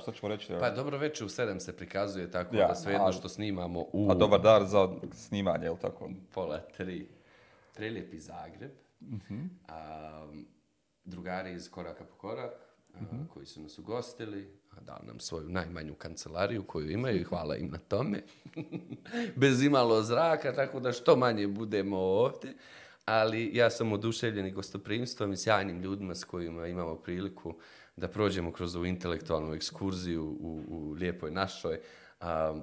što ćemo reći? Pa dobro večer u sedam se prikazuje tako ja, da sve što snimamo u... A dobar dar za snimanje, jel tako? Pola tri. Prelijepi Zagreb. Uh-huh. A, drugari iz Koraka po korak, mhm. koji su nas ugostili, a dali nam svoju najmanju kancelariju koju imaju i hvala im na tome. Bez imalo zraka, tako da što manje budemo ovdje. Ali ja sam oduševljen i gostoprimstvom i sjajnim ljudima s kojima imamo priliku da prođemo kroz ovu intelektualnu ekskurziju u, u Lijepoj našoj.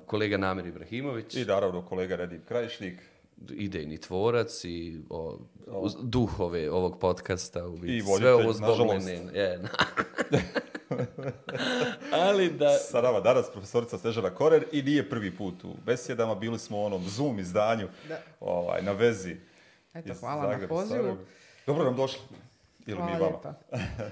kolega Namir Ibrahimović. I naravno kolega Redim Krajišnik. Idejni tvorac i o, duhove ovog podcasta. U I Sve ovo zbog Ali da... Sa danas profesorica Snežana Korer i nije prvi put u besjedama. Bili smo u onom Zoom izdanju ovaj, na vezi. Eto, hvala na pozivu. Dobro nam došli. Hvala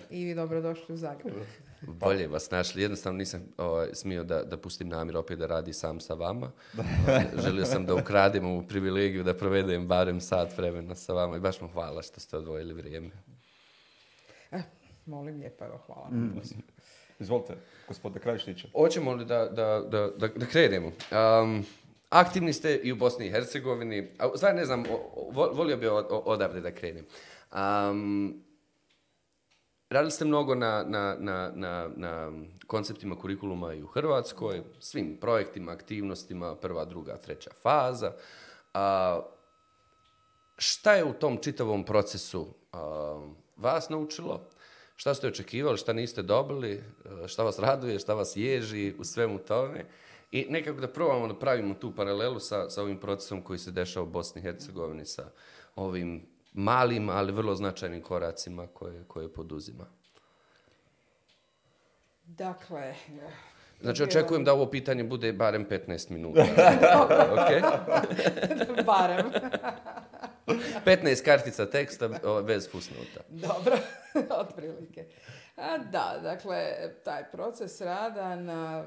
mi I vi dobrodošli u Zagreb. Bolje vas našli. Jednostavno nisam o, smio da, da pustim namir opet da radi sam sa vama. želio sam da ukradem ovu privilegiju da provedem barem sat vremena sa vama i baš mu hvala što ste odvojili vrijeme. E, molim lijepa, evo, hvala. Mm. Izvolite, gospode Krajišniće. Hoćemo li da, da, da, da, da krenemo? Um, aktivni ste i u Bosni i Hercegovini. A, ne znam, volio bi odavde da krenem. Um, Radili ste mnogo na, na, na, na, konceptima kurikuluma i u Hrvatskoj, svim projektima, aktivnostima, prva, druga, treća faza. A, šta je u tom čitavom procesu vas naučilo? Šta ste očekivali, šta niste dobili, e, šta vas raduje, šta vas ježi u svemu tome? I nekako da probamo da pravimo tu paralelu sa, sa ovim procesom koji se dešava u Bosni i Hercegovini, sa ovim malim, ali vrlo značajnim koracima koje, koje poduzima. Dakle... Eh, znači, očekujem da ovo pitanje bude barem 15 minuta. ok? barem. 15 kartica teksta bez fusnota. Dobro, otprilike. A da, dakle, taj proces rada na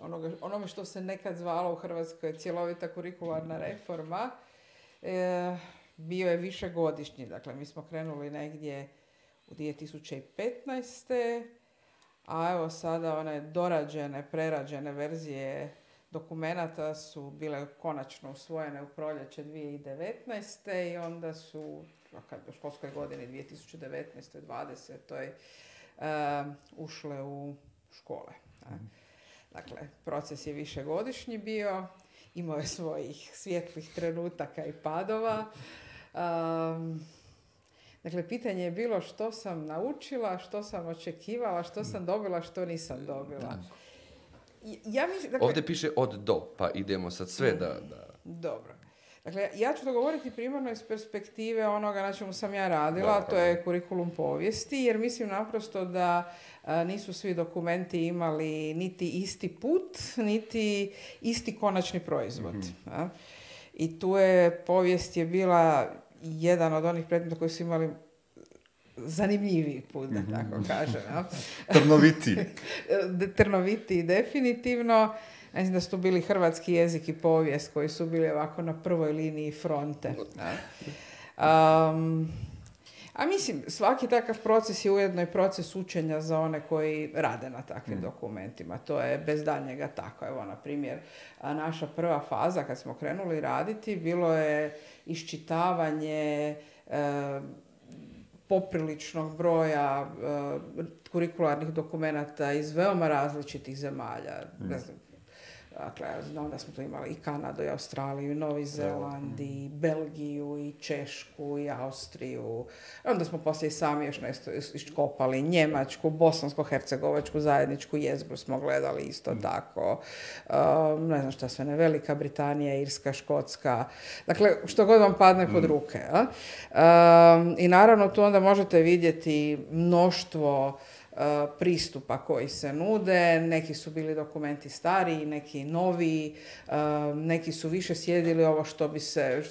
onoga, onome što se nekad zvalo u Hrvatskoj cjelovita kurikularna reforma, e, bio je višegodišnji. Dakle, mi smo krenuli negdje u 2015. A evo sada one dorađene, prerađene verzije dokumenata su bile konačno usvojene u proljeće 2019. i onda su u školskoj godini 2019. 20. Uh, ušle u škole. Mhm. Dakle, proces je višegodišnji bio, imao je svojih svjetlih trenutaka i padova. Um, dakle, pitanje je bilo što sam naučila, što sam očekivala, što sam dobila, što nisam dobila. Ja dakle- Ovdje piše od do, pa idemo sad sve mm, da, da... Dobro. Dakle, ja ću to govoriti primarno iz perspektive onoga na čemu sam ja radila, a to je kurikulum povijesti, jer mislim naprosto da nisu svi dokumenti imali niti isti put, niti isti konačni proizvod. mm i tu je povijest je bila jedan od onih predmeta koji su imali zanimljiviji put, da mhm. tako kažem. Trnoviti. Trnoviti, definitivno. Mislim da su tu bili hrvatski jezik i povijest koji su bili ovako na prvoj liniji fronte. A mislim, svaki takav proces je ujedno i proces učenja za one koji rade na takvim mm. dokumentima. To je bez daljnjega tako. Evo, na primjer, naša prva faza kad smo krenuli raditi bilo je iščitavanje e, popriličnog broja e, kurikularnih dokumenata iz veoma različitih zemalja. Ne mm. znam, Dakle, znam da smo tu imali i Kanadu, i Australiju, i Novi Zeland, i mm. Belgiju, i Češku, i Austriju. Onda smo poslije sami još nešto iškopali. Njemačku, bosansko-hercegovačku zajedničku jezgru smo gledali isto mm. tako. Um, ne znam šta sve ne, Velika Britanija, Irska, Škotska. Dakle, što god vam padne kod mm. ruke. Um, I naravno tu onda možete vidjeti mnoštvo E, pristupa koji se nude. Neki su bili dokumenti stariji, neki noviji, e, neki su više sjedili ovo što bi, se,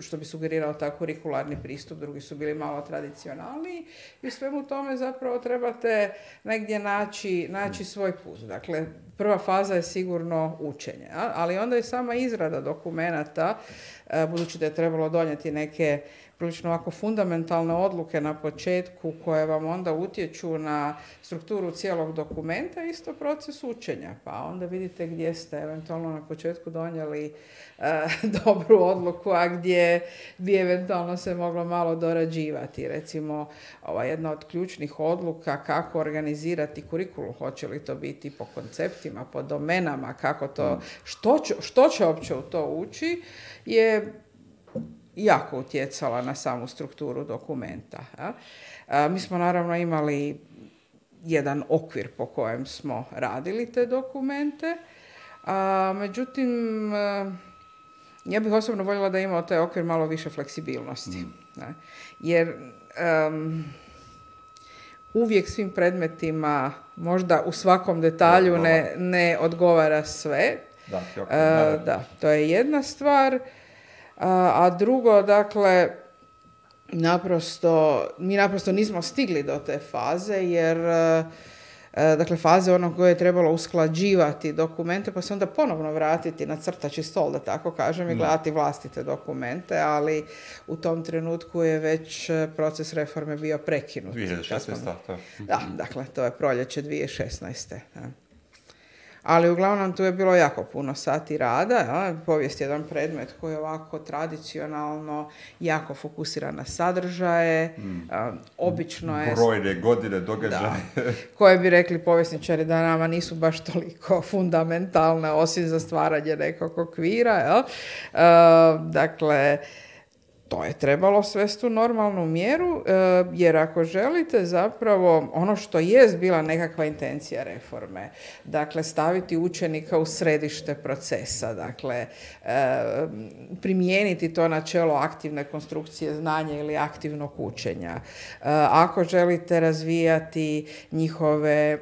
što bi sugerirao taj kurikularni pristup, drugi su bili malo tradicionalniji i svemu tome zapravo trebate negdje naći, naći mm. svoj put. Dakle, prva faza je sigurno učenje, ali onda je sama izrada dokumenata, e, budući da je trebalo donijeti neke prilično ovako fundamentalne odluke na početku koje vam onda utječu na strukturu cijelog dokumenta, isto proces učenja. Pa onda vidite gdje ste eventualno na početku donijeli e, dobru odluku, a gdje bi eventualno se moglo malo dorađivati. Recimo, ova jedna od ključnih odluka kako organizirati kurikulu, hoće li to biti po konceptima, po domenama, kako to, mm. što će, što će uopće u to ući, je jako utjecala na samu strukturu dokumenta. Mi smo naravno imali jedan okvir po kojem smo radili te dokumente, međutim, e, ja bih osobno voljela da imao taj okvir malo više fleksibilnosti. Mm. Jer uvijek svim predmetima, možda u svakom detalju ne, ne odgovara sve. Da, e, da, to je jedna stvar. A drugo, dakle, naprosto, mi naprosto nismo stigli do te faze jer e, e, dakle faze ono koje je trebalo usklađivati dokumente pa se onda ponovno vratiti na crtači stol da tako kažem i gledati vlastite dokumente ali u tom trenutku je već e, proces reforme bio prekinut 2016. Da, dakle to je proljeće 2016. Da ali uglavnom tu je bilo jako puno sati rada. Ja? Povijest je jedan predmet koji je ovako tradicionalno jako fokusiran na sadržaje. Hmm. obično je... Brojne godine događaje. Koje bi rekli povjesničari da nama nisu baš toliko fundamentalne osim za stvaranje nekog okvira. Ja? dakle, to je trebalo svesti u normalnu mjeru, e, jer ako želite zapravo ono što jest bila nekakva intencija reforme, dakle staviti učenika u središte procesa, dakle e, primijeniti to načelo aktivne konstrukcije znanja ili aktivnog učenja. E, ako želite razvijati njihove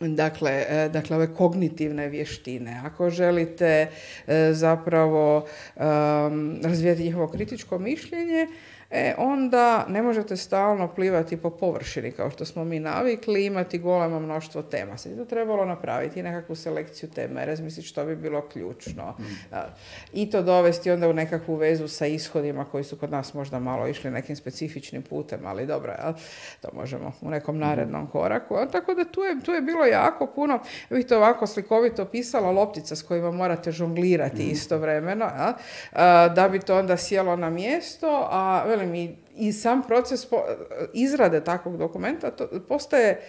dakle, e, dakle ove kognitivne vještine. Ako želite e, zapravo razvijati njihovo kritičko mišljenje, e, onda ne možete stalno plivati po površini kao što smo mi navikli imati golemo mnoštvo tema. Sad je to trebalo napraviti nekakvu selekciju tema razmisliti što bi bilo ključno. Mm. I to dovesti onda u nekakvu vezu sa ishodima koji su kod nas možda malo išli nekim specifičnim putem, ali dobro, jel? to možemo u nekom narednom mm. koraku. tako da tu je, tu je bilo jako puno, vi to ovako slikovito pisala, loptica s kojima morate žonglirati mm. istovremeno, da bi to onda sjelo na mjesto, a velim i, i sam proces izrade takvog dokumenta to, postaje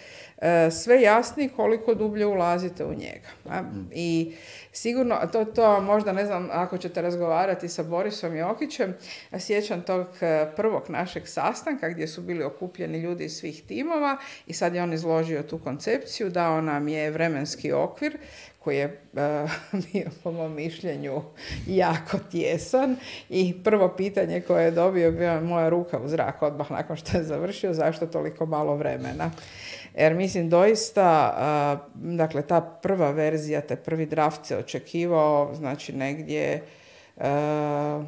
e, sve jasniji koliko dublje ulazite u njega. Mm. I sigurno, to, to možda ne znam ako ćete razgovarati sa Borisom Jokićem, sjećam tog e, prvog našeg sastanka gdje su bili okupljeni ljudi iz svih timova i sad je on izložio tu koncepciju, dao nam je vremenski okvir koji je eh, bio po mom mišljenju jako tjesan i prvo pitanje koje je dobio bila moja ruka u zrak odmah nakon što je završio zašto toliko malo vremena. Jer mislim doista, eh, dakle ta prva verzija, te prvi draft se očekivao, znači negdje eh,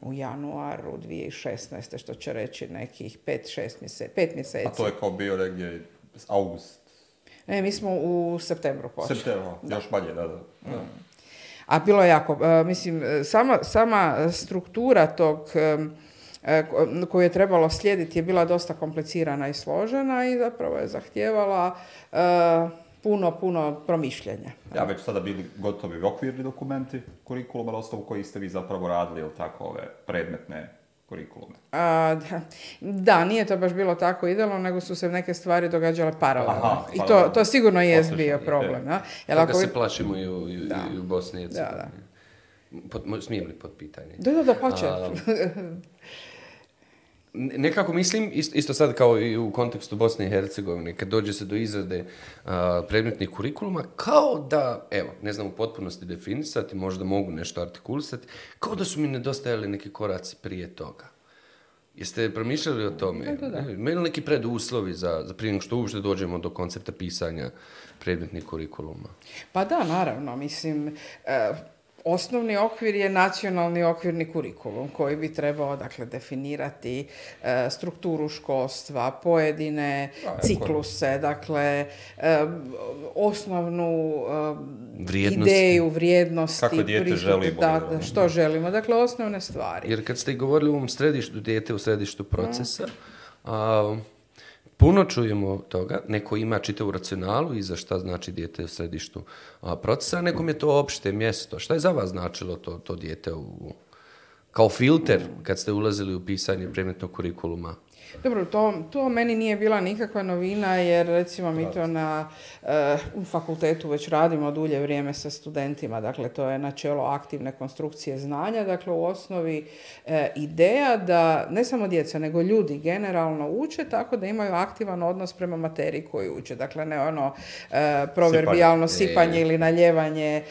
u januaru 2016. što će reći nekih 5-6 mjeseci, A to je kao bio negdje august? Ne, mi smo u septembru počeli. Septembru, još manje, da, da. Mm. A bilo je jako, e, mislim, e, sama, sama struktura tog e, koju je trebalo slijediti je bila dosta komplicirana i složena i zapravo je zahtijevala puno, puno promišljenja. Ja već sada bili gotovi okvirni dokumenti kurikuluma na osnovu koji ste vi zapravo radili, ili tako, ove predmetne kurikulume. A, da. da, nije to baš bilo tako idealno, nego su se neke stvari događale paralelno. Aha, I to, to sigurno je bio problem. Da. e. ako... se plašimo i u, i, da. i u Bosni i Smijem li pod pitanje? Da, da, da, pa nekako mislim, isto sad kao i u kontekstu Bosne i Hercegovine, kad dođe se do izrade predmetnih kurikuluma, kao da, evo, ne znam u potpunosti definisati, možda mogu nešto artikulisati, kao da su mi nedostajali neki koraci prije toga. Jeste promišljali o tome? Da, da, da. neki preduslovi za, za prije što uopšte dođemo do koncepta pisanja predmetnih kurikuluma? Pa da, naravno, mislim... E, osnovni okvir je nacionalni okvirni kurikulum koji bi trebao dakle, definirati e, strukturu školstva, pojedine pa, cikluse, dakle e, osnovnu e, ideju, vrijednosti, što želimo, dakle osnovne stvari. Jer kad ste govorili u ovom središtu, dijete u središtu procesa, mm. Puno čujemo toga, neko ima čitavu racionalu i za šta znači dijete u središtu procesa, nekom je to opšte mjesto. Šta je za vas značilo to, to dijete kao filter kad ste ulazili u pisanje predmetnog kurikuluma? Dobro, to, to meni nije bila nikakva novina jer recimo mi to na eh, u fakultetu već radimo dulje vrijeme sa studentima, dakle to je načelo aktivne konstrukcije znanja, dakle u osnovi eh, ideja da ne samo djeca nego ljudi generalno uče tako da imaju aktivan odnos prema materiji koju uče, dakle ne ono eh, proverbijalno sipanje, sipanje ili naljevanje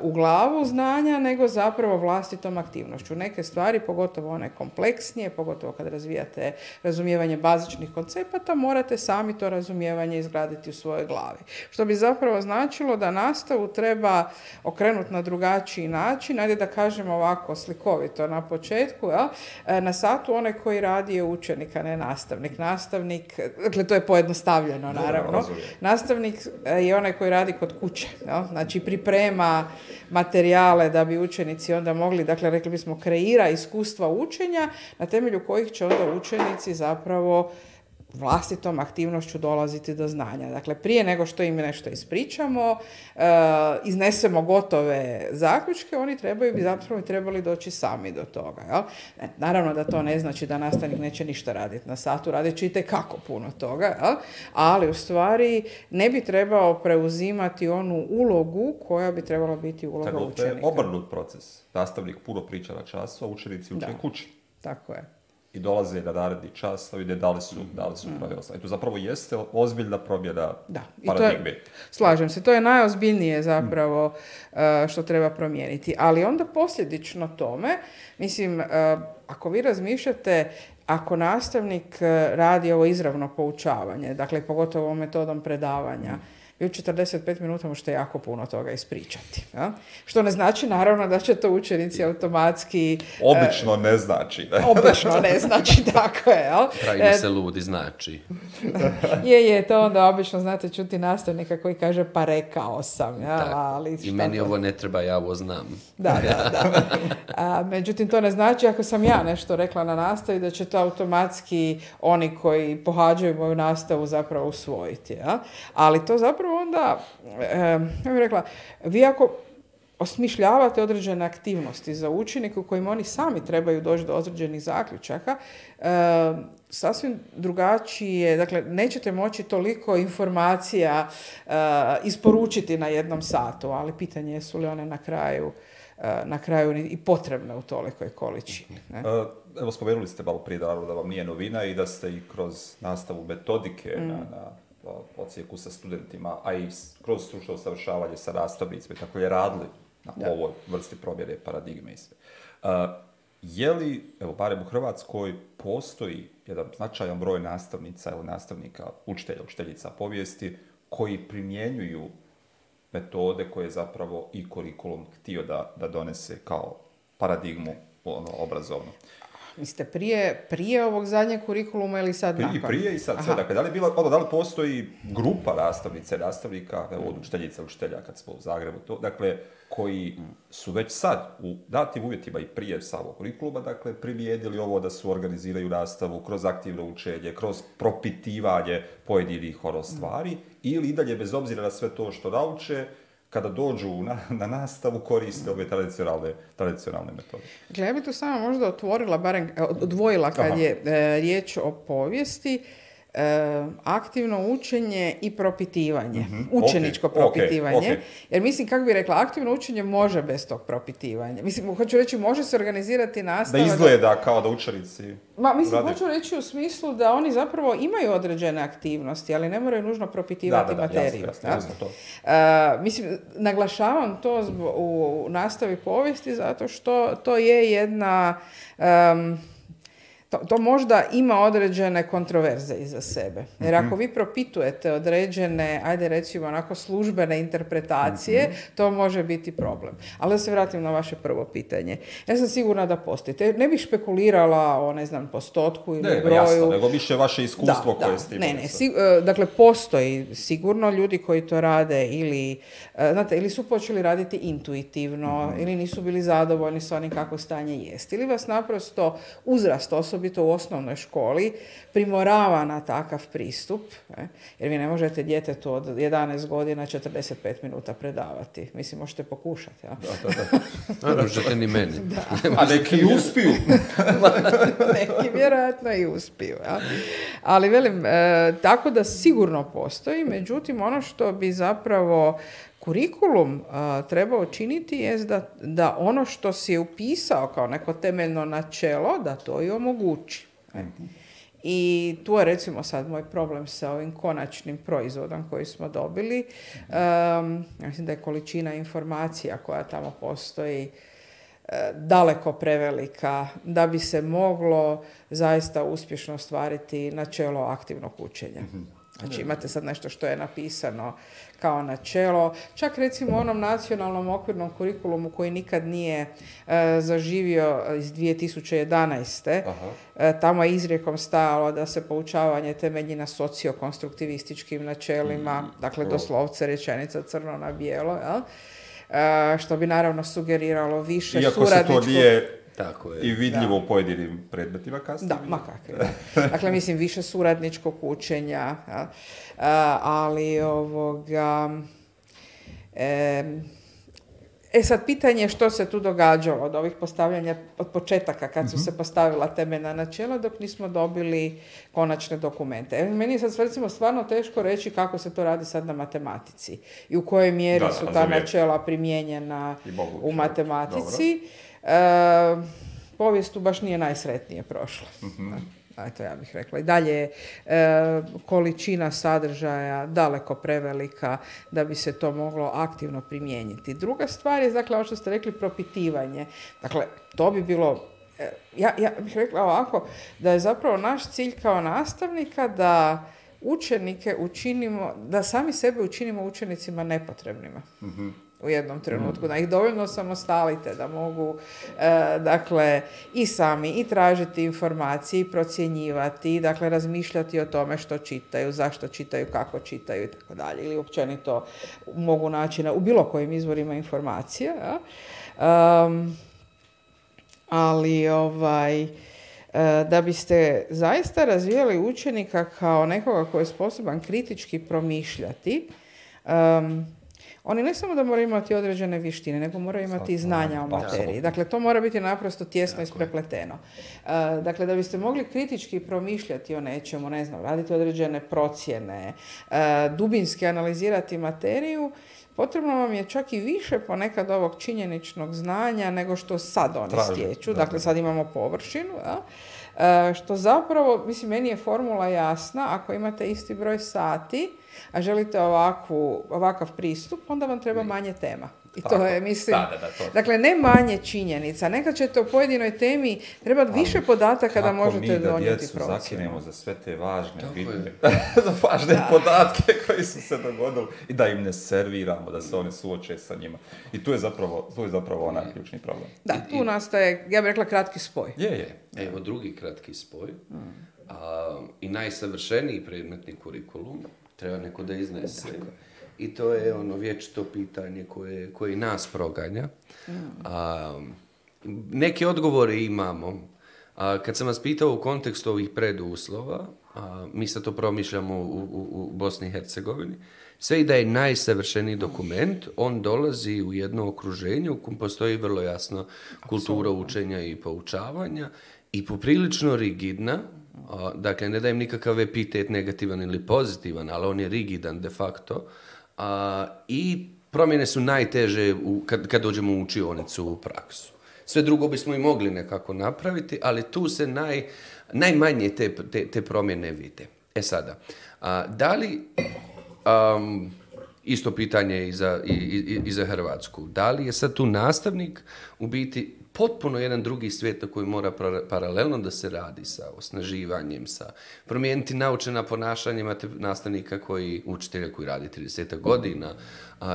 u glavu znanja nego zapravo vlastitom aktivnošću. Neke stvari, pogotovo one kompleksnije, pogotovo kad razvijate razumijevanje bazičnih koncepata, morate sami to razumijevanje izgraditi u svojoj glavi. Što bi zapravo značilo da nastavu treba okrenuti na drugačiji način, ajde da kažemo ovako slikovito na početku, e, na satu onaj koji radi je učenik, a ne nastavnik. Nastavnik, dakle to je pojednostavljeno naravno, nastavnik e, je onaj koji radi kod kuće, znači priprema materijale da bi učenici onda mogli, dakle rekli bismo kreira iskustva učenja na temelju kojih će onda učenici učenici zapravo vlastitom aktivnošću dolaziti do znanja. Dakle, prije nego što im nešto ispričamo, e, iznesemo gotove zaključke, oni trebaju bi zapravo trebali doći sami do toga. E, naravno da to ne znači da nastavnik neće ništa raditi na satu, radit će i kako puno toga, ali u stvari ne bi trebao preuzimati onu ulogu koja bi trebala biti uloga Tako, učenika. Obrnut proces. Nastavnik puno priča na času, a učenici uče kući. Tako je i dolaze da naredi čas, da vide da li su, mhm. da li su mhm. pravi To zapravo jeste ozbiljna promjena da. I paradigme. To je, slažem se, to je najozbiljnije zapravo mhm. eh, što treba promijeniti. Ali onda posljedično tome, mislim, eh, ako vi razmišljate ako nastavnik eh, radi ovo izravno poučavanje, dakle pogotovo metodom predavanja, i u 45 minuta možete jako puno toga ispričati. Ja? Što ne znači naravno da će to učenici automatski... E, obično ne znači. Ne? Obično ne znači, tako je. Ja? E, se ludi, znači. je, je, to onda obično znate čuti nastavnika koji kaže pa rekao sam. Ja? Ali I meni ovo ne treba, ja ovo znam. Da, da, da. A, međutim, to ne znači ako sam ja nešto rekla na nastavi da će to automatski oni koji pohađaju moju nastavu zapravo usvojiti. Ali to zapravo onda, ja bih rekla, vi ako osmišljavate određene aktivnosti za učenike u kojim oni sami trebaju doći do određenih zaključaka, sasvim drugačije, dakle, nećete moći toliko informacija eh, isporučiti na jednom satu, ali pitanje je su li one na kraju eh, na kraju i potrebne u tolikoj količini. Mhm. Eh, evo, spomenuli ste malo prije da, da vam nije novina i da ste i kroz nastavu metodike na mm odsjeku sa studentima, a i kroz stručno savršavanje sa nastavnicima i tako je radili na ovoj vrsti provjere paradigme i sve. E, je li, evo barem u Hrvatskoj, postoji jedan značajan broj nastavnica ili nastavnika, učitelja, učiteljica povijesti, koji primjenjuju metode koje je zapravo i kurikulum htio da, da donese kao paradigmu ono, obrazovno. Vi prije, prije ovog zadnjeg kurikuluma ili sad prije, I Prije i sad, dakle, da li, bilo, ono, da li postoji grupa nastavnice, nastavnika, evo, od učiteljica, učitelja, kad smo u Zagrebu, to, dakle, koji su već sad u datim uvjetima i prije samog kurikuluma, dakle, primijedili ovo da su organiziraju nastavu kroz aktivno učenje, kroz propitivanje pojedinih ono, stvari, ili i dalje, bez obzira na sve to što nauče, kada dođu na, na nastavu koriste ove tradicionalne, tradicionalne metode. Dakle, ja bih tu samo možda otvorila, barem e, odvojila kad je e, riječ o povijesti. E, aktivno učenje i propitivanje, mhm, učeničko propitivanje. Jer mislim, kako bi rekla, aktivno učenje može bez tog propitivanja. Mislim, hoću reći, može se organizirati nastava... Da izgleda da... kao da učenici... Ma, mislim, hoću reći u smislu da oni zapravo imaju određene aktivnosti, ali ne moraju nužno propitivati da, da, materiju. to. E, mislim, naglašavam to u nastavi povijesti zato što to je jedna to, to možda ima određene kontroverze iza sebe. Jer ako mhm. vi propitujete određene, ajde recimo onako službene interpretacije, mhm. to može biti problem. Ali da se vratim na vaše prvo pitanje. Ja sam sigurna da postite. Ne bih špekulirala o, ne znam, postotku ili ne, broju. Jasno, nego više vaše iskustvo koje ste Ne, ne, e, dakle postoji sigurno ljudi koji to rade ili, e, znate, ili su počeli raditi intuitivno, mhm. ili nisu bili zadovoljni s onim kako stanje jest. Ili vas naprosto uzrast osoba osobito u osnovnoj školi, primorava na takav pristup, e, jer vi ne možete djetetu od 11 godina 45 minuta predavati. Mislim, možete pokušati. Da, da, da. možete ni meni. A neki uspiju. neki vjerojatno i uspiju. Ali velim, e, tako da sigurno postoji, međutim ono što bi zapravo kurikulum treba učiniti je da, da ono što si je upisao kao neko temeljno načelo, da to i omogući. E. I tu je recimo sad moj problem sa ovim konačnim proizvodom koji smo dobili. mislim da je količina informacija koja tamo postoji e, daleko prevelika da bi se moglo zaista uspješno ostvariti načelo aktivnog učenja. Mhm. Znači imate sad nešto što je napisano kao načelo. Čak recimo u onom nacionalnom okvirnom kurikulumu koji nikad nije e, zaživio iz 2011. E, tamo je izrijekom stajalo da se poučavanje temelji na sociokonstruktivističkim načelima, mm, dakle doslovce rečenica crno na bijelo, e, što bi naravno sugeriralo više Iako tako je. I vidljivo u pojedinim predmetima kasnije. Da, ma Dakle, mislim, više suradničkog učenja, e, ali ovoga... E, sad, pitanje što se tu događalo od ovih postavljanja, od početaka kad su mhm. se postavila temena načela dok nismo dobili konačne dokumente. E, meni je sad recimo stvarno teško reći kako se to radi sad na matematici i u kojoj mjeri su ta načela primijenjena u matematici. E, povijest tu baš nije najsretnije prošla. uh mhm. to ja bih rekla. I dalje je e, količina sadržaja daleko prevelika da bi se to moglo aktivno primijeniti. Druga stvar je, dakle, ovo što ste rekli, propitivanje. Dakle, to bi bilo e, ja, ja bih rekla ovako, da je zapravo naš cilj kao nastavnika da učenike učinimo, da sami sebe učinimo učenicima nepotrebnima. Mhm u jednom trenutku, da mm. ih dovoljno samostalite, da mogu e, dakle i sami i tražiti informacije i procjenjivati, dakle razmišljati o tome što čitaju, zašto čitaju, kako čitaju i tako dalje ili općenito mogu naći na, u bilo kojim izvorima informacija. ali ovaj e, da biste zaista razvijali učenika kao nekoga koji je sposoban kritički promišljati oni ne samo da moraju imati određene vještine, nego moraju imati i znanja o materiji. Dakle, to mora biti naprosto tjesno isprepleteno. E, dakle, da biste mogli kritički promišljati o nečemu, ne znam, raditi određene procjene, e, dubinski analizirati materiju, potrebno vam je čak i više ponekad ovog činjeničnog znanja nego što sad oni stječu. Dakle, sad imamo površinu. E, što zapravo, mislim, meni je formula jasna. Ako imate isti broj sati, a želite ovakvu, ovakav pristup, onda vam treba manje tema. I to je, mislim, dakle, ne manje činjenica. Nekad ćete o pojedinoj temi trebati više podataka da možete donijeti procjenu. mi da zakinemo za sve te važne bitne, za važne podatke koji su se dogodili i da im ne serviramo, da se oni suoče sa njima. I tu je zapravo, tu je zapravo onaj mm. ključni problem. Da, tu nastaje, ja bih rekla, kratki spoj. Je, je. E, evo drugi kratki spoj. Mm. A, I najsavršeniji predmetni kurikulum treba neko da iznese. I to je ono vječito pitanje koje, koje nas proganja. Mm. A, neke odgovore imamo. A, kad sam vas pitao u kontekstu ovih preduslova, a, mi sad to promišljamo u, u, u Bosni i Hercegovini, sve i da je najsavršeniji dokument, on dolazi u jedno okruženje u kojem postoji vrlo jasno kultura učenja i poučavanja i poprilično rigidna, Dakle, ne dajem nikakav epitet negativan ili pozitivan, ali on je rigidan de facto. I promjene su najteže u, kad, kad dođemo u učionicu u praksu. Sve drugo bismo i mogli nekako napraviti, ali tu se naj, najmanje te, te, promjene vide. E sada, a, da li, isto pitanje i za, i, i za Hrvatsku, da li je sad tu nastavnik u biti potpuno jedan drugi svijet na koji mora paralelno da se radi sa osnaživanjem, sa promijeniti naučena ponašanja imate nastavnika koji, učitelja koji radi 30 godina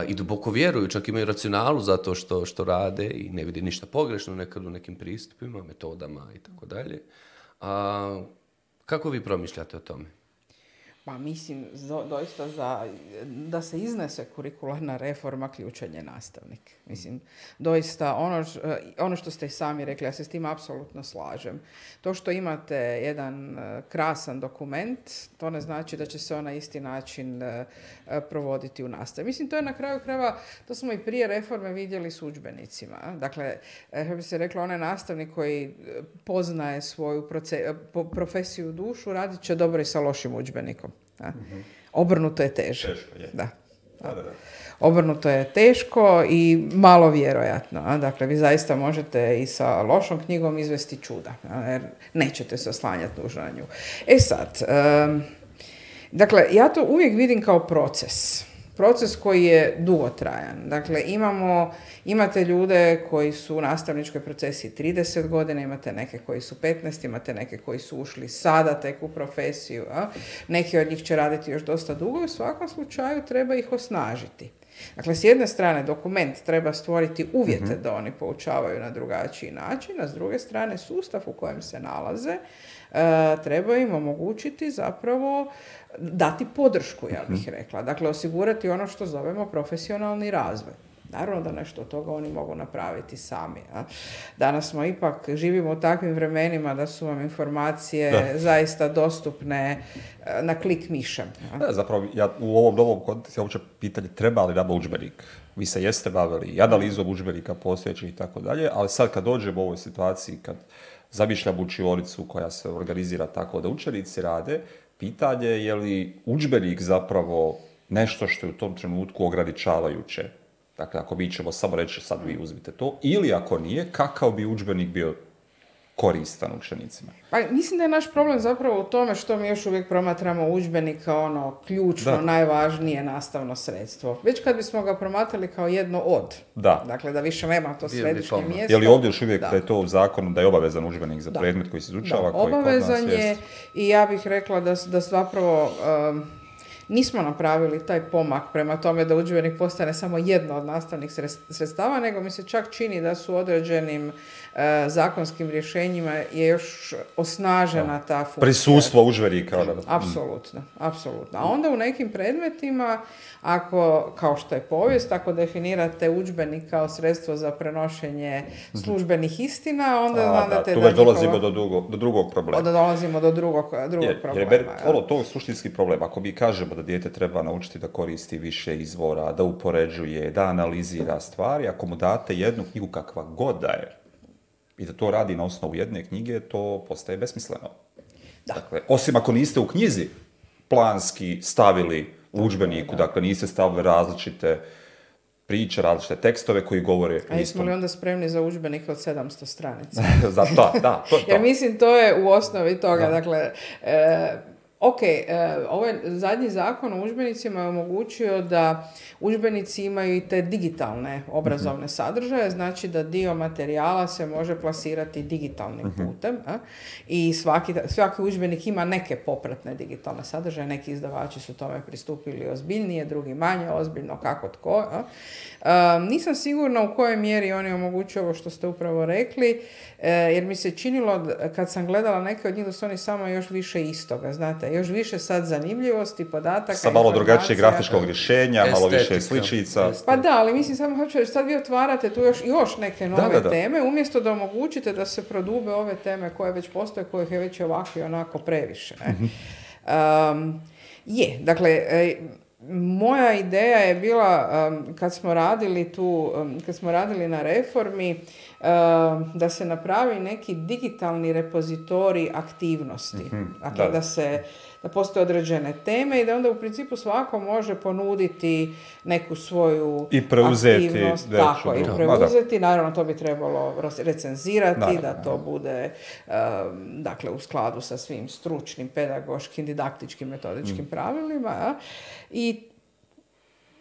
i duboko vjeruju, čak imaju racionalu to što, što rade i ne vidi ništa pogrešno nekad u nekim pristupima, metodama i tako dalje. Kako vi promišljate o tome? Pa mislim, doista za, da se iznese kurikularna reforma ključenje nastavnik. Mislim, doista ono, eh, ono što ste i sami rekli, ja se s tim apsolutno slažem. To što imate jedan eh, krasan dokument, to ne znači da će se on na isti način eh, provoditi u nastavi. Mislim, to je na kraju krajeva, to smo i prije reforme vidjeli s udžbenicima. Dakle, kako bi se reklo, onaj nastavnik koji poznaje svoju profesiju dušu, radit će dobro i sa lošim udžbenikom. Da. Mhm. Obrnuto je teže. Teško Da. Da, Obrnuto je teško i malo vjerojatno. A? Dakle, vi zaista možete i sa lošom knjigom izvesti čuda. A? nećete se oslanjati nužno na E sad, dakle, ja to uvijek vidim kao proces proces koji je dugotrajan. Dakle, imamo, imate ljude koji su u nastavničkoj procesiji 30 godina, imate neke koji su 15, imate neke koji su ušli sada tek u profesiju, a? neki od njih će raditi još dosta dugo i u svakom slučaju treba ih osnažiti. Dakle, s jedne strane dokument treba stvoriti uvjete mhm. da oni poučavaju na drugačiji način, a s druge strane sustav u kojem se nalaze e, treba im omogućiti zapravo dati podršku, ja bih mhm. rekla. Dakle, osigurati ono što zovemo profesionalni razvoj. Naravno da nešto od toga oni mogu napraviti sami. A? Danas smo ipak, živimo u takvim vremenima da su vam informacije zaista dostupne e, na klik mišem. Da, e, zapravo, ja u ovom novom kontekstu uopće pitanje treba li nam udžbenik. Vi se jeste bavili i analizom udžbenika postojećih i tako dalje, ali sad kad dođemo u ovoj situaciji, kad zamišljam učionicu koja se organizira tako da učenici rade, Pitanje je li udžbenik zapravo nešto što je u tom trenutku ograničavajuće. Dakle, ako mi ćemo samo reći sad vi uzmite to, ili ako nije, kakav bi udžbenik bio koristan učenicima? Pa mislim da je naš problem zapravo u tome što mi još uvijek promatramo udžbenik kao ono ključno, najvažnije nastavno sredstvo. Već kad bismo ga promatrali kao jedno od. Da. Dakle, da više nema to središnje mjesto. Je li ovdje još uvijek da. je to u zakonu da je obavezan udžbenik za predmet koji se izučava? Da, obavezan je i ja bih rekla da, da zapravo um, nismo napravili taj pomak prema tome da udžbenik postane samo jedno od nastavnih sredstava, nego mi se čak čini da su određenim E, zakonskim rješenjima je još osnažena ta funkcija. Prisustvo užverika. Apsolutno, apsolutno. A onda u nekim predmetima, ako, kao što je povijest, ako definirate udžbenik kao sredstvo za prenošenje mhm. službenih istina, onda znate da... Tu već dolazimo do, drugog problema. Onda dolazimo do drugog, drugog problema. Jer, ono, to je suštinski problem. Ako mi kažemo da dijete treba naučiti da koristi više izvora, da upoređuje, da analizira stvari, ako mu date jednu knjigu kakva god da je, i da to radi na osnovu jedne knjige, to postaje besmisleno. Dakle, osim ako niste u knjizi planski stavili u udžbeniku, dakle niste stavili različite priče, različite tekstove koji govore A jesmo li onda spremni za udžbenike od 700 stranica? za da. To, mislim, to je u osnovi toga, da. dakle, e, Ok, e, ovaj zadnji zakon o udžbenicima je omogućio da udžbenici imaju i te digitalne obrazovne mhm. sadržaje, znači da dio materijala se može plasirati digitalnim mhm. putem a? i svaki, svaki udžbenik ima neke popratne digitalne sadržaje, neki izdavači su tome pristupili ozbiljnije, drugi manje ozbiljno, kako tko. A? E, nisam sigurna u kojoj mjeri oni omogućuju ovo što ste upravo rekli, e, jer mi se činilo kad sam gledala neke od njih da su oni samo još više istoga, znate, još više sad zanimljivosti, podataka, Sa malo drugačijeg grafičkog rješenja, malo više sličica. Pa da, ali mislim samo hoću reći, sad vi otvarate tu još, još neke nove teme, umjesto da omogućite da se prodube ove teme koje već postoje, kojih je već ovako i onako previše. Ne? Mhm. Um, je, dakle, e, moja ideja je bila kad smo radili tu, kad smo radili na reformi da se napravi neki digitalni repozitorij aktivnosti. Mm-hmm. da se da postoje određene teme i da onda u principu svako može ponuditi neku svoju I preuzeti, aktivnost. i preuzeti. Naravno, to bi trebalo recenzirati, da to bude ehm, dakle, u skladu sa svim stručnim, pedagoškim, didaktičkim, metodičkim mm. pravilima. I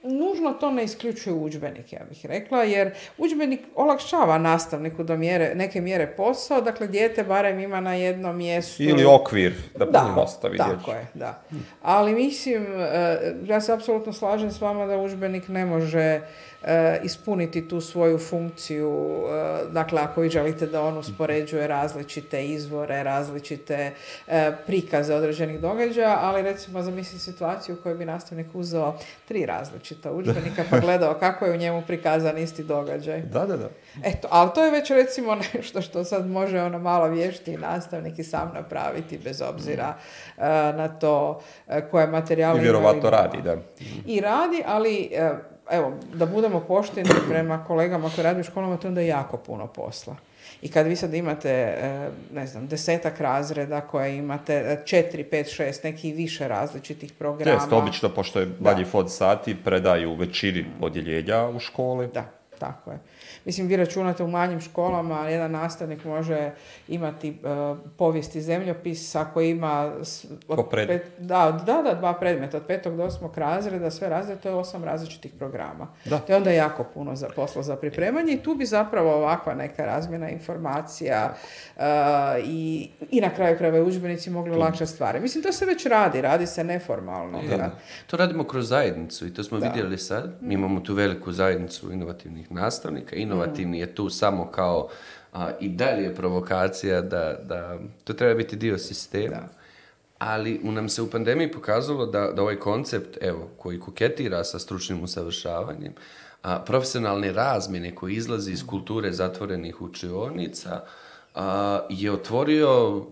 nužno to ne isključuje udžbenik, ja bih rekla, jer udžbenik olakšava nastavniku da mjere, neke mjere posao, dakle dijete barem ima na jednom mjestu... Ili okvir da, da tako je, da. Ali mislim, e, ja se apsolutno slažem s vama da udžbenik ne može Eh, ispuniti tu svoju funkciju, eh, dakle ako vi želite da on uspoređuje različite izvore, različite eh, prikaze određenih događaja, ali recimo zamisli situaciju u kojoj bi nastavnik uzeo tri različita udžbenika pa gledao kako je u njemu prikazan isti događaj. Da, da, da. Eto, ali to je već recimo nešto što sad može ona malo vješti nastavnik i sam napraviti bez obzira mm. na to koje materijale I radi, da. I radi, ali evo, da budemo pošteni prema kolegama koji rade u školama, to je onda jako puno posla. I kad vi sad imate, e, ne znam, desetak razreda koje imate, e, četiri, pet, šest, neki više različitih programa. Jeste, obično, pošto je manji fond sati, predaju u većini odjeljenja u školi. Da tako je. Mislim, vi računate u manjim školama, jedan nastavnik može imati uh, e, povijest i zemljopis ako ima... Od pet, da, da, da, dva predmeta, od petog do osmog razreda, sve razrede, to je osam različitih programa. Da. To je onda jako puno za, posla za pripremanje i tu bi zapravo ovakva neka razmjena informacija e, i, i na kraju krajeva i udžbenici mogli lakše stvari. Mislim, to se već radi, radi se neformalno. To radimo kroz zajednicu i to smo vidjeli sad. Mi imamo tu veliku zajednicu inovativnih nastavnika, inovativni mm. je tu samo kao i dalje provokacija da, to treba biti dio sistema. Ali u nam se u pandemiji pokazalo da, ovaj koncept evo, koji koketira sa stručnim usavršavanjem, a, profesionalne razmjene koji izlazi iz mm. kulture zatvorenih učionica je otvorio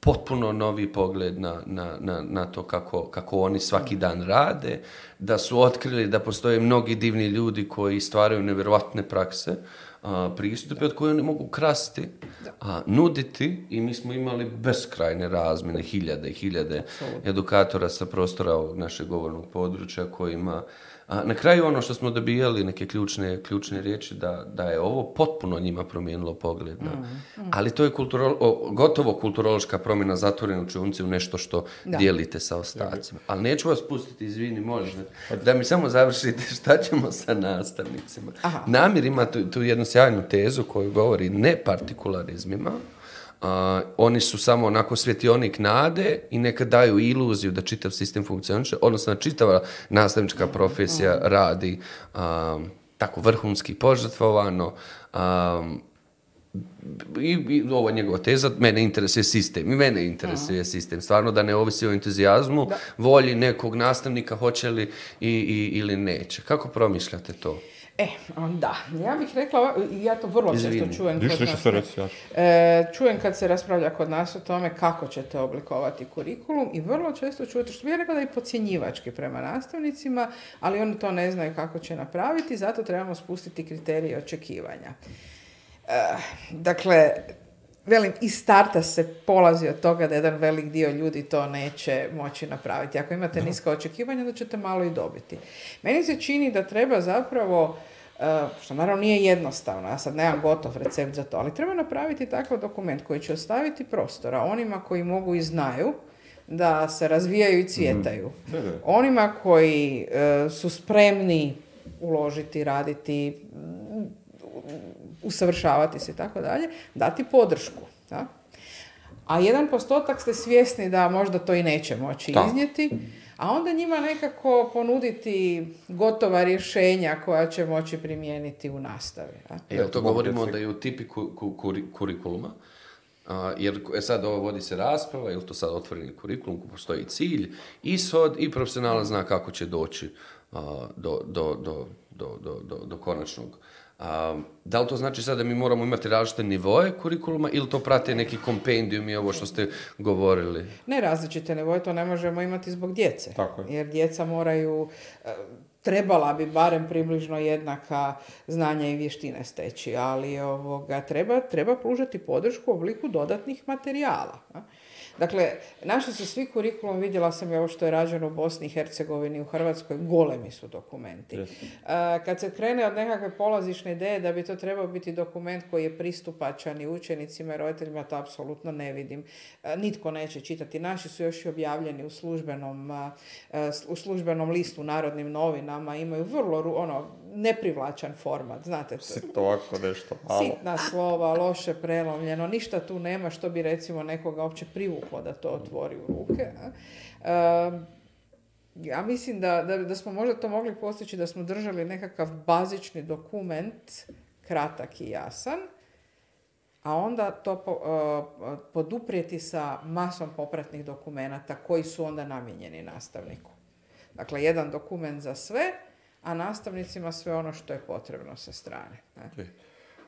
potpuno novi pogled na, na, na, na to kako, kako oni svaki mm. dan rade, da su otkrili da postoje mnogi divni ljudi koji stvaraju nevjerojatne prakse, a, pristupe od koje oni mogu krasti, a, nuditi i mi smo imali beskrajne razmjene, hiljade i hiljade Absolutno. edukatora sa prostora ovog našeg govornog područja kojima a na kraju ono što smo dobijali, neke ključne, ključne riječi, da, da je ovo potpuno njima promijenilo pogled. Mm, mm, Ali to je kulturo, gotovo kulturološka promjena zatvorene učionice u nešto što dijelite sa ostacima. Ali neću vas pustiti, izvini, možda, da mi samo završite šta ćemo sa nastavnicima. Aha. Namir ima tu, tu jednu sjajnu tezu koju govori ne partikularizmima, oni su samo onako svjetionik nade i neka daju iluziju da čitav sistem funkcioniše, odnosno da čitava nastavnička profesija mhm. radi tako vrhunski požrtvovano. i, ovo je njegova teza, mene interesuje sistem i mene interesuje mhm. sistem. Stvarno da ne ovisi o entuzijazmu, volji nekog nastavnika hoće li i, ili neće. Kako promišljate to? E, onda, Ja bih rekla, ja to vrlo često čujem nas. E, čujem kad se raspravlja kod nas o tome kako ćete oblikovati kurikulum i vrlo često čujete, što bih ja rekla da je pocijenjivački prema nastavnicima, ali oni to ne znaju kako će napraviti, zato trebamo spustiti kriterije očekivanja. E, dakle, velim, iz starta se polazi od toga da jedan velik dio ljudi to neće moći napraviti. Ako imate niska očekivanja, onda ćete malo i dobiti. Meni se čini da treba zapravo, eh, što naravno nije jednostavno, ja sad nemam gotov recept za to, ali treba napraviti takav dokument koji će ostaviti prostora onima koji mogu i znaju, da se razvijaju i mhm. cvjetaju. Onima koji eh, su spremni uložiti, raditi, usavršavati se i tako dalje, dati podršku. A jedan postotak ste svjesni da možda to i neće moći iznijeti, a onda njima nekako ponuditi gotova rješenja koja će moći primijeniti u nastavi. E, da? to govorimo onda i o tipi kurikuluma. jer e sad ovo vodi se rasprava, ili to sad otvoreni kurikulum, postoji cilj, i i profesionalna zna kako će doći do, do, do, do konačnog a da li to znači sad da mi moramo imati različite nivoje kurikuluma ili to prate neki kompendijum i ovo što ste govorili? Ne različite nivoje, to ne možemo imati zbog djece. Jer djeca moraju, e, trebala bi barem približno jednaka znanja i vještine steći, ali ovoga, treba, treba pružati podršku u obliku dodatnih materijala. Dakle, naši su svi kurikulum, vidjela sam i ovo što je rađeno u Bosni i Hercegovini, u Hrvatskoj, golemi su dokumenti. Kad se krene od nekakve polazišne ideje da bi to trebao biti dokument koji je pristupačan i učenicima i roditeljima, to apsolutno ne vidim. Nitko neće čitati. Naši su još i objavljeni u službenom, u službenom listu, narodnim novinama, imaju vrlo, ono, neprivlačan format, znate to. nešto malo. Sitna slova, loše prelomljeno, ništa tu nema što bi recimo nekoga uopće privuklo da to otvori u ruke. ja mislim da, da, da smo možda to mogli postići da smo držali nekakav bazični dokument, kratak i jasan, a onda to po, e, poduprijeti sa masom popratnih dokumenata koji su onda namijenjeni nastavniku. Dakle, jedan dokument za sve, a nastavnicima sve ono što je potrebno sa strane.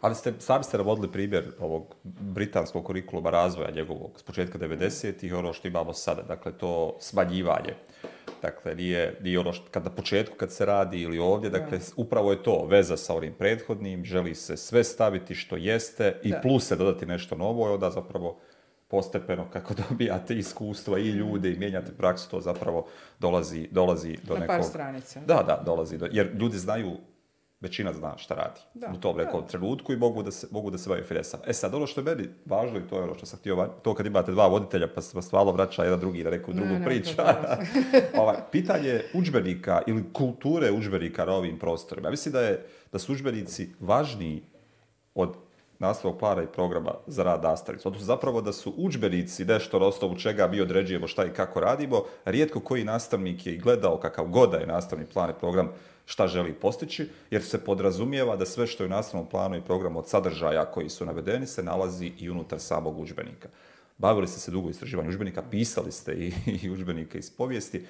Ali ste, sami ste navodili primjer ovog britanskog kurikuluma razvoja njegovog s početka 90-ih mhm. ono što imamo sada, dakle to smanjivanje. Dakle, nije, nije ono kad na početku kad se radi ili ovdje, dakle, upravo je to veza sa onim prethodnim, želi se sve staviti što jeste i da. plus se dodati nešto novo i onda zapravo postepeno kako dobijate iskustva i ljude i mijenjate praksu, to zapravo dolazi, dolazi do nekog... Na par Da, da, dolazi do... Jer ljudi znaju, većina zna šta radi da, u tom nekom trenutku i mogu da se, mogu da se bavim finesama. E sad, ono što je meni važno i to je ono što sam htio, to kad imate dva voditelja pa se pa vas malo vraća jedan drugi na neku drugu ne, priču. Ovaj, pitanje udžbenika ili kulture udžbenika na ovim prostorima. Ja mislim da, je, da su udžbenici važniji od nastavnog plana i programa za rad nastavnika. Odnosno zapravo da su udžbenici nešto na osnovu čega mi određujemo šta i kako radimo, rijetko koji nastavnik je i gledao kakav god da je nastavni plan i program šta želi postići, jer se podrazumijeva da sve što je u nastavnom planu i programu od sadržaja koji su navedeni se nalazi i unutar samog udžbenika. Bavili ste se dugo istraživanjem udžbenika, pisali ste i, udžbenike iz povijesti.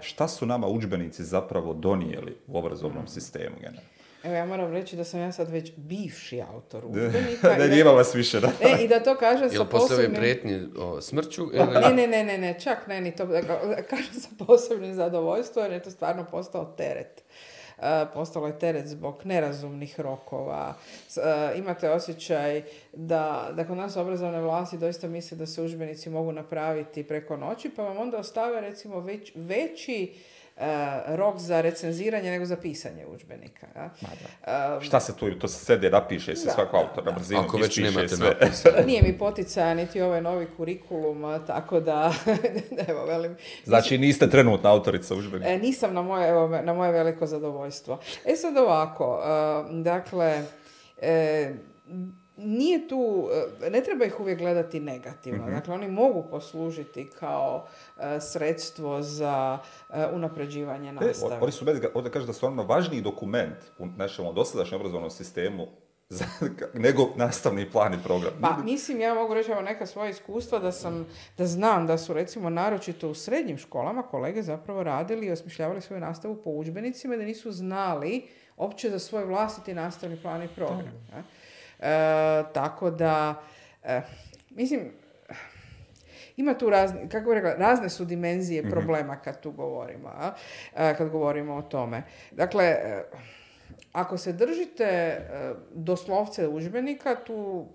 šta, su nama udžbenici zapravo donijeli u obrazovnom sistemu? Generalno? Evo ja moram reći da sam ja sad već bivši autor udžbenika. da, vas više, e, i da to kažem sa posebnim... o smrću? ne, ne, ne, ne, ne, čak ne, ni to. Da kažem sa posebnim zadovoljstvom jer je to stvarno postao teret. E, postalo je teret zbog nerazumnih rokova. E, imate osjećaj da, da kod nas obrazovne vlasti doista misle da se udžbenici mogu napraviti preko noći, pa vam onda ostave recimo već, veći Eh, rok za recenziranje nego za pisanje udžbenika. Šta se tu, to se sede napiše, se da, svako autor na brzinu Ako sve. Nije mi poticaja niti ovaj novi kurikulum, tako da, evo, velim. Znači niste trenutna autorica udžbenika? E, nisam na moje, na moje veliko zadovoljstvo. E sad ovako, dakle, e, nije tu, e, ne treba ih uvijek gledati negativno. Mhm. Dakle, oni mogu poslužiti kao e, sredstvo za e, unapređivanje nastave. Oni su meni, da su ono važniji dokument u našem dosadašnjem obrazovnom sistemu nego nastavni plan i program. Pa, mislim, ja mogu reći evo neka svoja iskustva da sam, da znam da su recimo naročito u srednjim školama kolege zapravo radili i osmišljavali svoju nastavu po udžbenicima da nisu znali opće za svoj vlastiti nastavni plan i program. Da. E, tako da, e, mislim, ima tu razne, kako rekla, razne su dimenzije mhm. problema kad tu govorimo, a? E, kad govorimo o tome. Dakle, ako se držite doslovce udžbenika, tu,